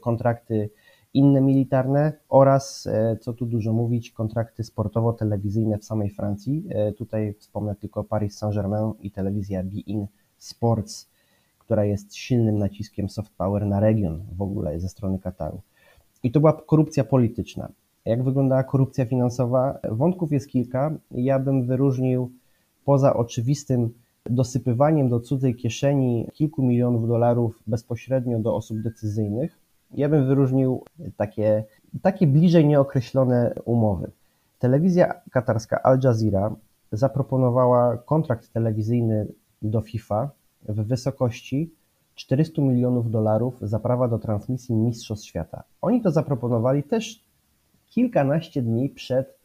kontrakty inne militarne oraz, e, co tu dużo mówić, kontrakty sportowo-telewizyjne w samej Francji. E, tutaj wspomnę tylko Paris Saint-Germain i telewizja Bein Sports, która jest silnym naciskiem soft power na region w ogóle ze strony Kataru. I to była korupcja polityczna. Jak wyglądała korupcja finansowa? Wątków jest kilka. Ja bym wyróżnił poza oczywistym dosypywaniem do cudzej kieszeni kilku milionów dolarów bezpośrednio do osób decyzyjnych, ja bym wyróżnił takie, takie bliżej nieokreślone umowy. Telewizja katarska Al Jazeera zaproponowała kontrakt telewizyjny do FIFA w wysokości 400 milionów dolarów za prawa do transmisji Mistrzostw Świata. Oni to zaproponowali też kilkanaście dni przed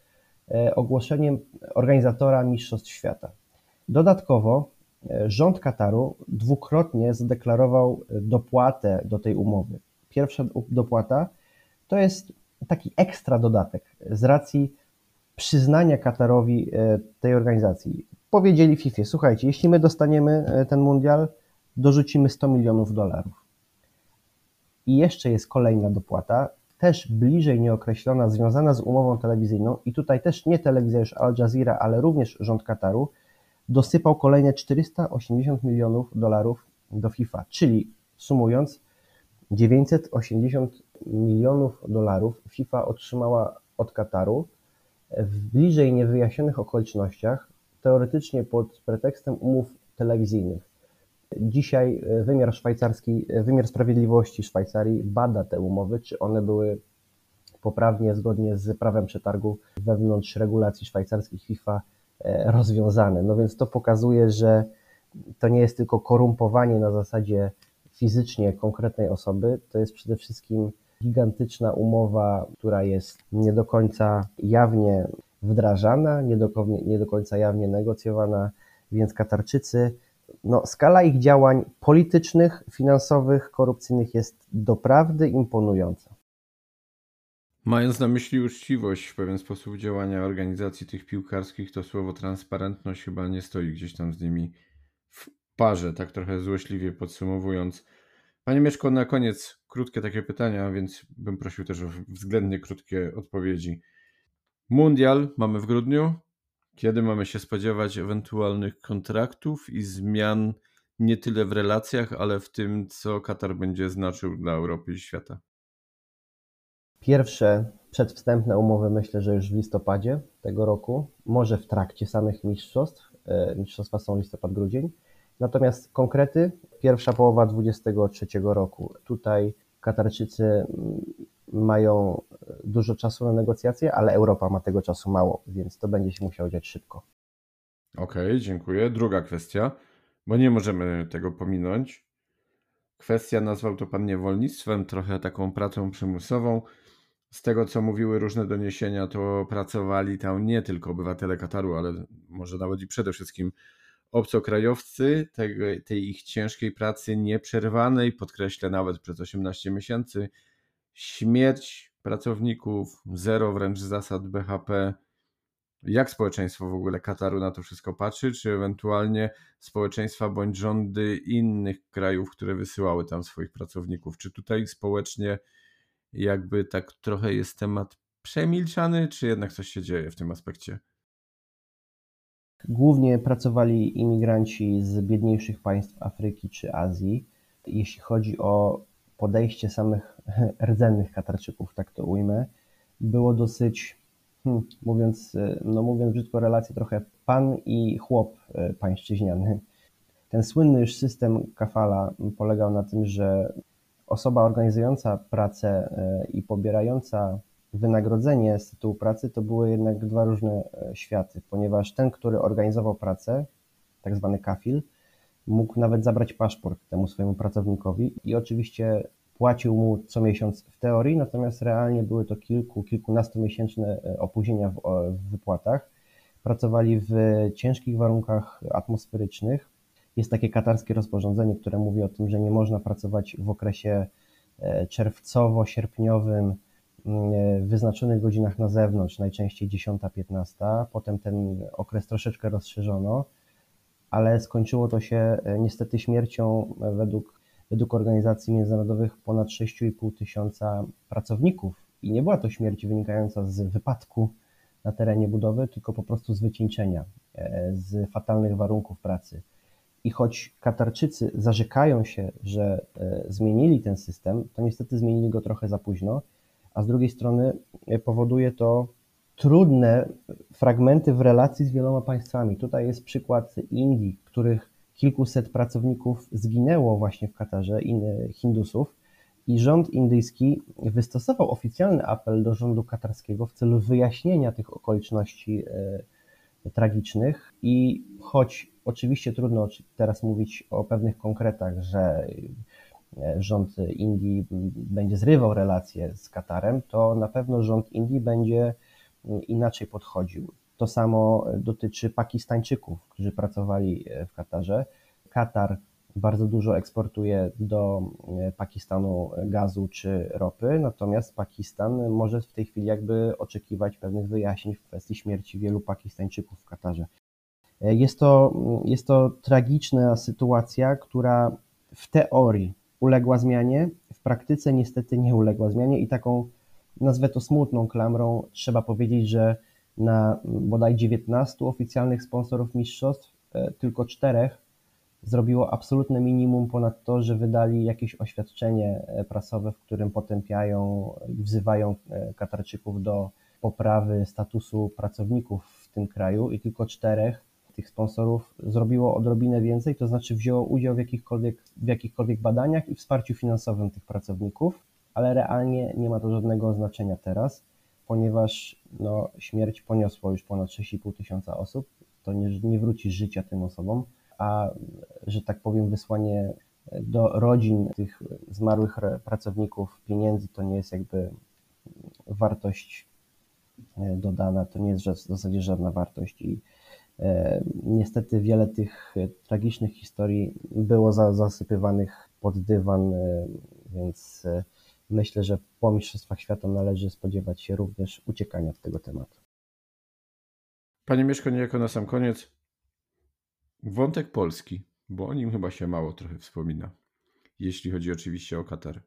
e, ogłoszeniem organizatora Mistrzostw Świata. Dodatkowo e, rząd Kataru dwukrotnie zadeklarował dopłatę do tej umowy. Pierwsza dopłata to jest taki ekstra dodatek z racji przyznania Katarowi e, tej organizacji. Powiedzieli FIFA, słuchajcie, jeśli my dostaniemy e, ten mundial, dorzucimy 100 milionów dolarów. I jeszcze jest kolejna dopłata, też bliżej nieokreślona, związana z umową telewizyjną i tutaj też nie telewizja już Al Jazeera, ale również rząd Kataru dosypał kolejne 480 milionów dolarów do FIFA, czyli sumując 980 milionów dolarów FIFA otrzymała od Kataru w bliżej niewyjaśnionych okolicznościach, teoretycznie pod pretekstem umów telewizyjnych. Dzisiaj wymiar szwajcarski, wymiar sprawiedliwości Szwajcarii bada te umowy, czy one były poprawnie, zgodnie z prawem przetargu wewnątrz regulacji szwajcarskich FIFA e, rozwiązane. No więc to pokazuje, że to nie jest tylko korumpowanie na zasadzie fizycznie konkretnej osoby, to jest przede wszystkim gigantyczna umowa, która jest nie do końca jawnie wdrażana, nie do, nie do końca jawnie negocjowana, więc Katarczycy, no, skala ich działań politycznych, finansowych, korupcyjnych jest doprawdy imponująca. Mając na myśli uczciwość w pewien sposób działania organizacji tych piłkarskich, to słowo transparentność chyba nie stoi gdzieś tam z nimi w parze, tak trochę złośliwie podsumowując. Panie Mieszko, na koniec krótkie takie pytania, więc bym prosił też o względnie krótkie odpowiedzi. Mundial mamy w grudniu. Kiedy mamy się spodziewać ewentualnych kontraktów i zmian nie tyle w relacjach, ale w tym, co Katar będzie znaczył dla Europy i świata? Pierwsze przedwstępne umowy myślę, że już w listopadzie tego roku, może w trakcie samych mistrzostw. E, mistrzostwa są listopad-grudzień. Natomiast konkrety pierwsza połowa 2023 roku. Tutaj Katarczycy mm, mają dużo czasu na negocjacje, ale Europa ma tego czasu mało, więc to będzie się musiało dziać szybko. Okej, okay, dziękuję. Druga kwestia, bo nie możemy tego pominąć. Kwestia, nazwał to pan niewolnictwem, trochę taką pracą przymusową. Z tego, co mówiły różne doniesienia, to pracowali tam nie tylko obywatele Kataru, ale może nawet i przede wszystkim obcokrajowcy tej, tej ich ciężkiej pracy nieprzerwanej, podkreślę nawet przez 18 miesięcy, śmierć pracowników, zero wręcz zasad BHP. Jak społeczeństwo w ogóle Kataru na to wszystko patrzy, czy ewentualnie społeczeństwa bądź rządy innych krajów, które wysyłały tam swoich pracowników? Czy tutaj społecznie jakby tak trochę jest temat przemilczany, czy jednak coś się dzieje w tym aspekcie? Głównie pracowali imigranci z biedniejszych państw Afryki czy Azji. Jeśli chodzi o podejście samych rdzennych Katarczyków, tak to ujmę, było dosyć, hmm, mówiąc, no mówiąc brzydko, relacje trochę pan i chłop e, pańszczyźniany. Ten słynny już system kafala polegał na tym, że osoba organizująca pracę e, i pobierająca wynagrodzenie z tytułu pracy to były jednak dwa różne e, światy, ponieważ ten, który organizował pracę, tak zwany kafil, mógł nawet zabrać paszport temu swojemu pracownikowi i oczywiście płacił mu co miesiąc w teorii, natomiast realnie były to kilku, kilkunastomiesięczne e, opóźnienia w, w wypłatach. Pracowali w ciężkich warunkach atmosferycznych. Jest takie katarskie rozporządzenie, które mówi o tym, że nie można pracować w okresie e, czerwcowo-sierpniowym, w wyznaczonych godzinach na zewnątrz, najczęściej 10-15. Potem ten okres troszeczkę rozszerzono, ale skończyło to się e, niestety śmiercią e, według, według organizacji międzynarodowych ponad 6,5 tysiąca pracowników. I nie była to śmierć wynikająca z wypadku na terenie budowy, tylko po prostu z wycieńczenia, e, z fatalnych warunków pracy. I choć Katarczycy zarzekają się, że zmienili ten system, to niestety zmienili go trochę za późno a z drugiej strony e, powoduje to trudne fragmenty w relacji z wieloma państwami. Tutaj jest przykład Indii, których kilkuset pracowników zginęło właśnie w Katarze, Hindusów, i rząd indyjski wystosował oficjalny apel do rządu katarskiego w celu wyjaśnienia tych okoliczności e, tragicznych. I choć oczywiście trudno teraz mówić o pewnych konkretach, że rząd Indii będzie zrywał relacje z Katarem, to na pewno rząd Indii będzie inaczej podchodził. To samo dotyczy Pakistańczyków, którzy pracowali w Katarze. Katar bardzo dużo eksportuje do e, Pakistanu gazu czy ropy, natomiast Pakistan może w tej chwili jakby oczekiwać pewnych wyjaśnień w kwestii śmierci wielu Pakistańczyków w Katarze. E, jest to, jest to tragiczna sytuacja, która w teorii uległa zmianie, w praktyce niestety nie uległa zmianie i taką, nazwę to smutną klamrą, trzeba powiedzieć, że na bodaj 19 oficjalnych sponsorów mistrzostw, e, tylko czterech zrobiło absolutne minimum ponad to, że wydali jakieś oświadczenie e, prasowe, w którym potępiają i wzywają e, Katarczyków do poprawy statusu pracowników w tym kraju i tylko czterech tych sponsorów zrobiło odrobinę więcej, to znaczy wzięło udział w jakichkolwiek, w jakichkolwiek badaniach i wsparciu finansowym tych pracowników, ale realnie nie ma to żadnego znaczenia teraz, ponieważ no, śmierć poniosło już ponad 6,5 tysiąca osób, to nie, nie wróci życia tym osobom, a że tak powiem wysłanie do rodzin tych zmarłych pracowników pieniędzy to nie jest jakby wartość e, dodana, to nie jest w zasadzie żadna wartość i niestety wiele tych tragicznych historii było zasypywanych pod dywan, e, więc myślę, że po Mistrzostwach Świata należy spodziewać się również uciekania od tego tematu. Panie Mieszko, niejako na sam koniec, Wątek polski, bo o nim chyba się mało trochę wspomina, jeśli chodzi oczywiście o Katar.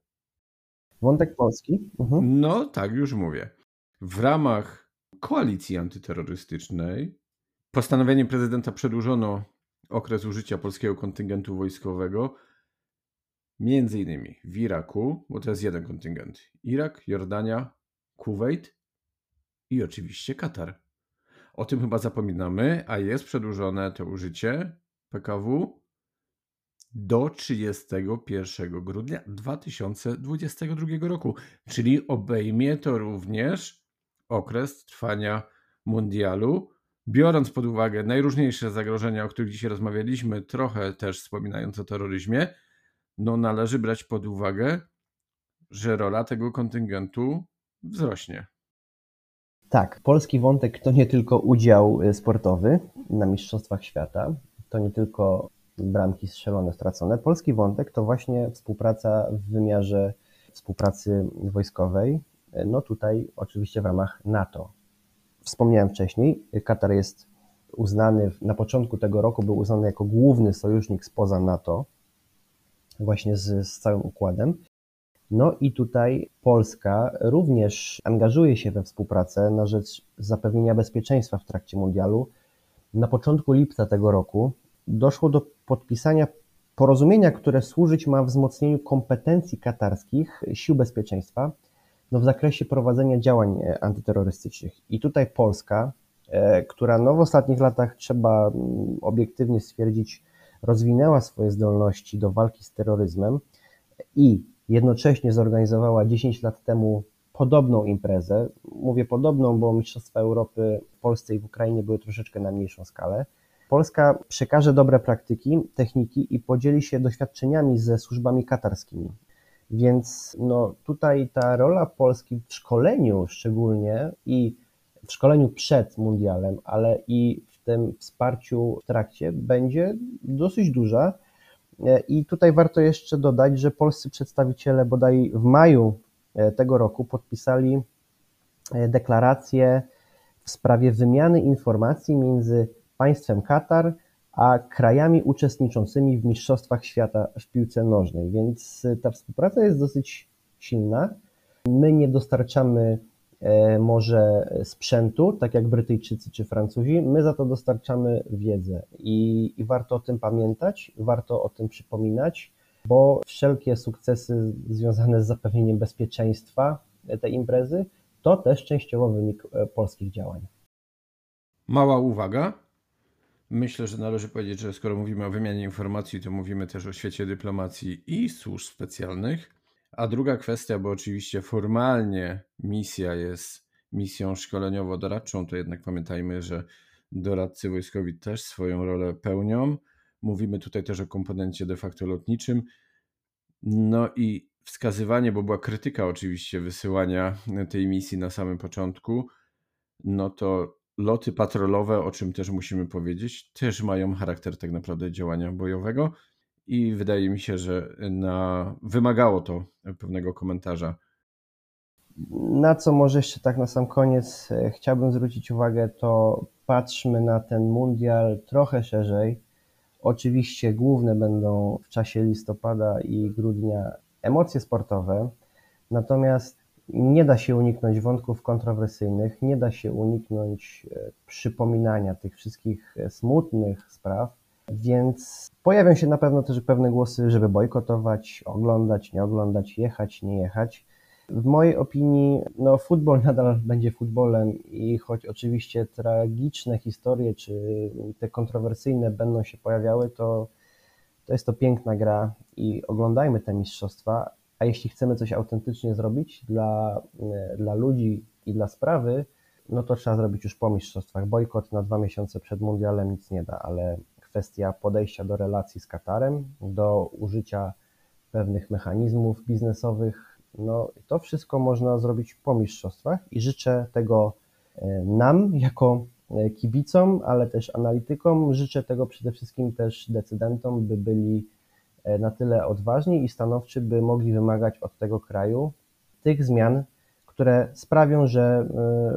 Wątek polski? Mhm. No tak, już mówię. W ramach koalicji antyterrorystycznej postanowieniem prezydenta przedłużono okres użycia polskiego kontyngentu wojskowego między innymi w Iraku, bo to jest jeden kontyngent. Irak, Jordania, Kuwait i oczywiście Katar. O tym chyba zapominamy, a jest przedłużone to użycie PKW do 31 grudnia 2022 roku, czyli obejmie to również okres trwania mundialu. Biorąc pod uwagę najróżniejsze zagrożenia, o których dzisiaj rozmawialiśmy, trochę też wspominając o terroryzmie, no należy brać pod uwagę, że rola tego kontyngentu wzrośnie. Tak, polski wątek to nie tylko udział y, sportowy na Mistrzostwach Świata, to nie tylko bramki strzelone, stracone. Polski wątek to właśnie współpraca w wymiarze współpracy wojskowej, no tutaj oczywiście w ramach NATO. Wspomniałem wcześniej, Katar jest uznany, na początku tego roku był uznany jako główny sojusznik spoza NATO, właśnie z, z całym układem. No i tutaj Polska również angażuje się we współpracę na rzecz zapewnienia bezpieczeństwa w trakcie mundialu. Na początku lipca tego roku doszło do podpisania porozumienia, które służyć ma wzmocnieniu kompetencji katarskich sił bezpieczeństwa no w zakresie prowadzenia działań e, antyterrorystycznych. I tutaj Polska, e, która no w ostatnich latach trzeba obiektywnie stwierdzić, rozwinęła swoje zdolności do walki z terroryzmem i jednocześnie zorganizowała 10 lat temu podobną imprezę. Mówię podobną, bo Mistrzostwa Europy w Polsce i w Ukrainie były troszeczkę na mniejszą skalę. Polska przekaże dobre praktyki, techniki i podzieli się doświadczeniami ze służbami katarskimi. Więc no, tutaj ta rola Polski w szkoleniu szczególnie i w szkoleniu przed mundialem, ale i w tym wsparciu w trakcie będzie dosyć duża. I tutaj warto jeszcze dodać, że polscy przedstawiciele bodaj w maju e, tego roku podpisali e, deklarację w sprawie wymiany informacji między państwem Katar a krajami uczestniczącymi w Mistrzostwach Świata w piłce nożnej, więc ta współpraca jest dosyć silna. My nie dostarczamy E, może sprzętu, tak jak Brytyjczycy czy Francuzi, my za to dostarczamy wiedzę i, i warto o tym pamiętać, warto o tym przypominać, bo wszelkie sukcesy związane z zapewnieniem bezpieczeństwa tej imprezy to też częściowo wynik e, polskich działań. Mała uwaga. Myślę, że należy powiedzieć, że skoro mówimy o wymianie informacji, to mówimy też o świecie dyplomacji i służb specjalnych. A druga kwestia, bo oczywiście formalnie misja jest misją szkoleniowo-doradczą, to jednak pamiętajmy, że doradcy wojskowi też swoją rolę pełnią. Mówimy tutaj też o komponencie de facto lotniczym. No i wskazywanie, bo była krytyka oczywiście wysyłania tej misji na samym początku, no to loty patrolowe, o czym też musimy powiedzieć, też mają charakter tak naprawdę działania bojowego i wydaje mi się, że na, wymagało to pewnego komentarza. Na co może jeszcze tak na sam koniec e, chciałbym zwrócić uwagę, to patrzmy na ten mundial trochę szerzej. Oczywiście główne będą w czasie listopada i grudnia emocje sportowe, natomiast nie da się uniknąć wątków kontrowersyjnych, nie da się uniknąć e, przypominania tych wszystkich e, smutnych spraw, więc pojawią się na pewno też pewne głosy, żeby bojkotować, oglądać, nie oglądać, jechać, nie jechać. W mojej opinii, no, futbol nadal będzie futbolem i choć oczywiście tragiczne historie czy te kontrowersyjne będą się pojawiały, to, to jest to piękna gra i oglądajmy te mistrzostwa. A jeśli chcemy coś autentycznie zrobić dla, dla ludzi i dla sprawy, no to trzeba zrobić już po mistrzostwach. Bojkot na dwa miesiące przed mundialem nic nie da, ale kwestia podejścia do relacji z Katarem, do użycia pewnych mechanizmów biznesowych. No, to wszystko można zrobić po mistrzostwach i życzę tego e, nam jako e, kibicom, ale też analitykom. Życzę tego przede wszystkim też decydentom, by byli e, na tyle odważni i stanowczy, by mogli wymagać od tego kraju tych zmian, które sprawią, że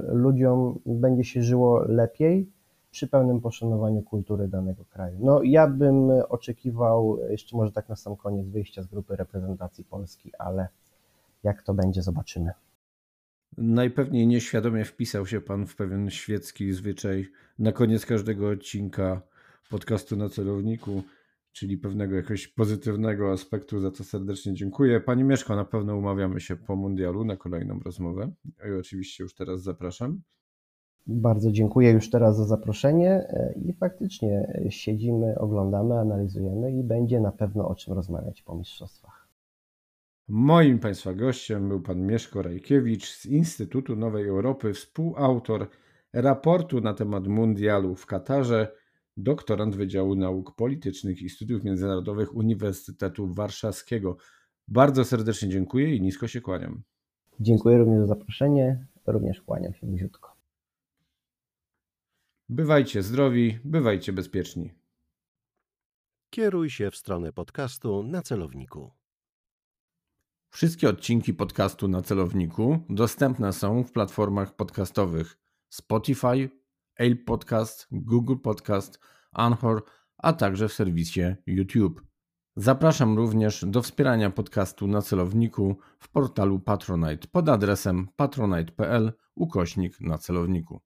ludziom będzie się żyło lepiej, przy pełnym poszanowaniu kultury danego kraju. No ja bym oczekiwał, jeszcze może tak na sam koniec, wyjścia z grupy reprezentacji Polski, ale jak to będzie, zobaczymy. Najpewniej nieświadomie wpisał się Pan w pewien świecki zwyczaj na koniec każdego odcinka podcastu na celowniku, czyli pewnego jakiegoś pozytywnego aspektu, za co serdecznie dziękuję. Pani Mieszko, na pewno umawiamy się po mundialu na kolejną rozmowę i oczywiście już teraz zapraszam. Bardzo dziękuję już teraz za zaproszenie e, i faktycznie siedzimy, oglądamy, analizujemy i będzie na pewno o czym rozmawiać po mistrzostwach. Moim Państwa gościem był pan Mieszko Rajkiewicz z Instytutu Nowej Europy, współautor raportu na temat mundialu w Katarze, doktorant Wydziału Nauk Politycznych i Studiów Międzynarodowych Uniwersytetu Warszawskiego. Bardzo serdecznie dziękuję i nisko się kłaniam. Dziękuję również za zaproszenie, również kłaniam się bliziutko. Bywajcie zdrowi, bywajcie bezpieczni. Kieruj się w stronę podcastu na celowniku. Wszystkie odcinki podcastu na celowniku dostępne są w platformach podcastowych Spotify, Apple Podcast, Google Podcast, Anchor, a także w serwisie YouTube. Zapraszam również do wspierania podcastu na celowniku w portalu Patronite pod adresem patronite.pl ukośnik na celowniku.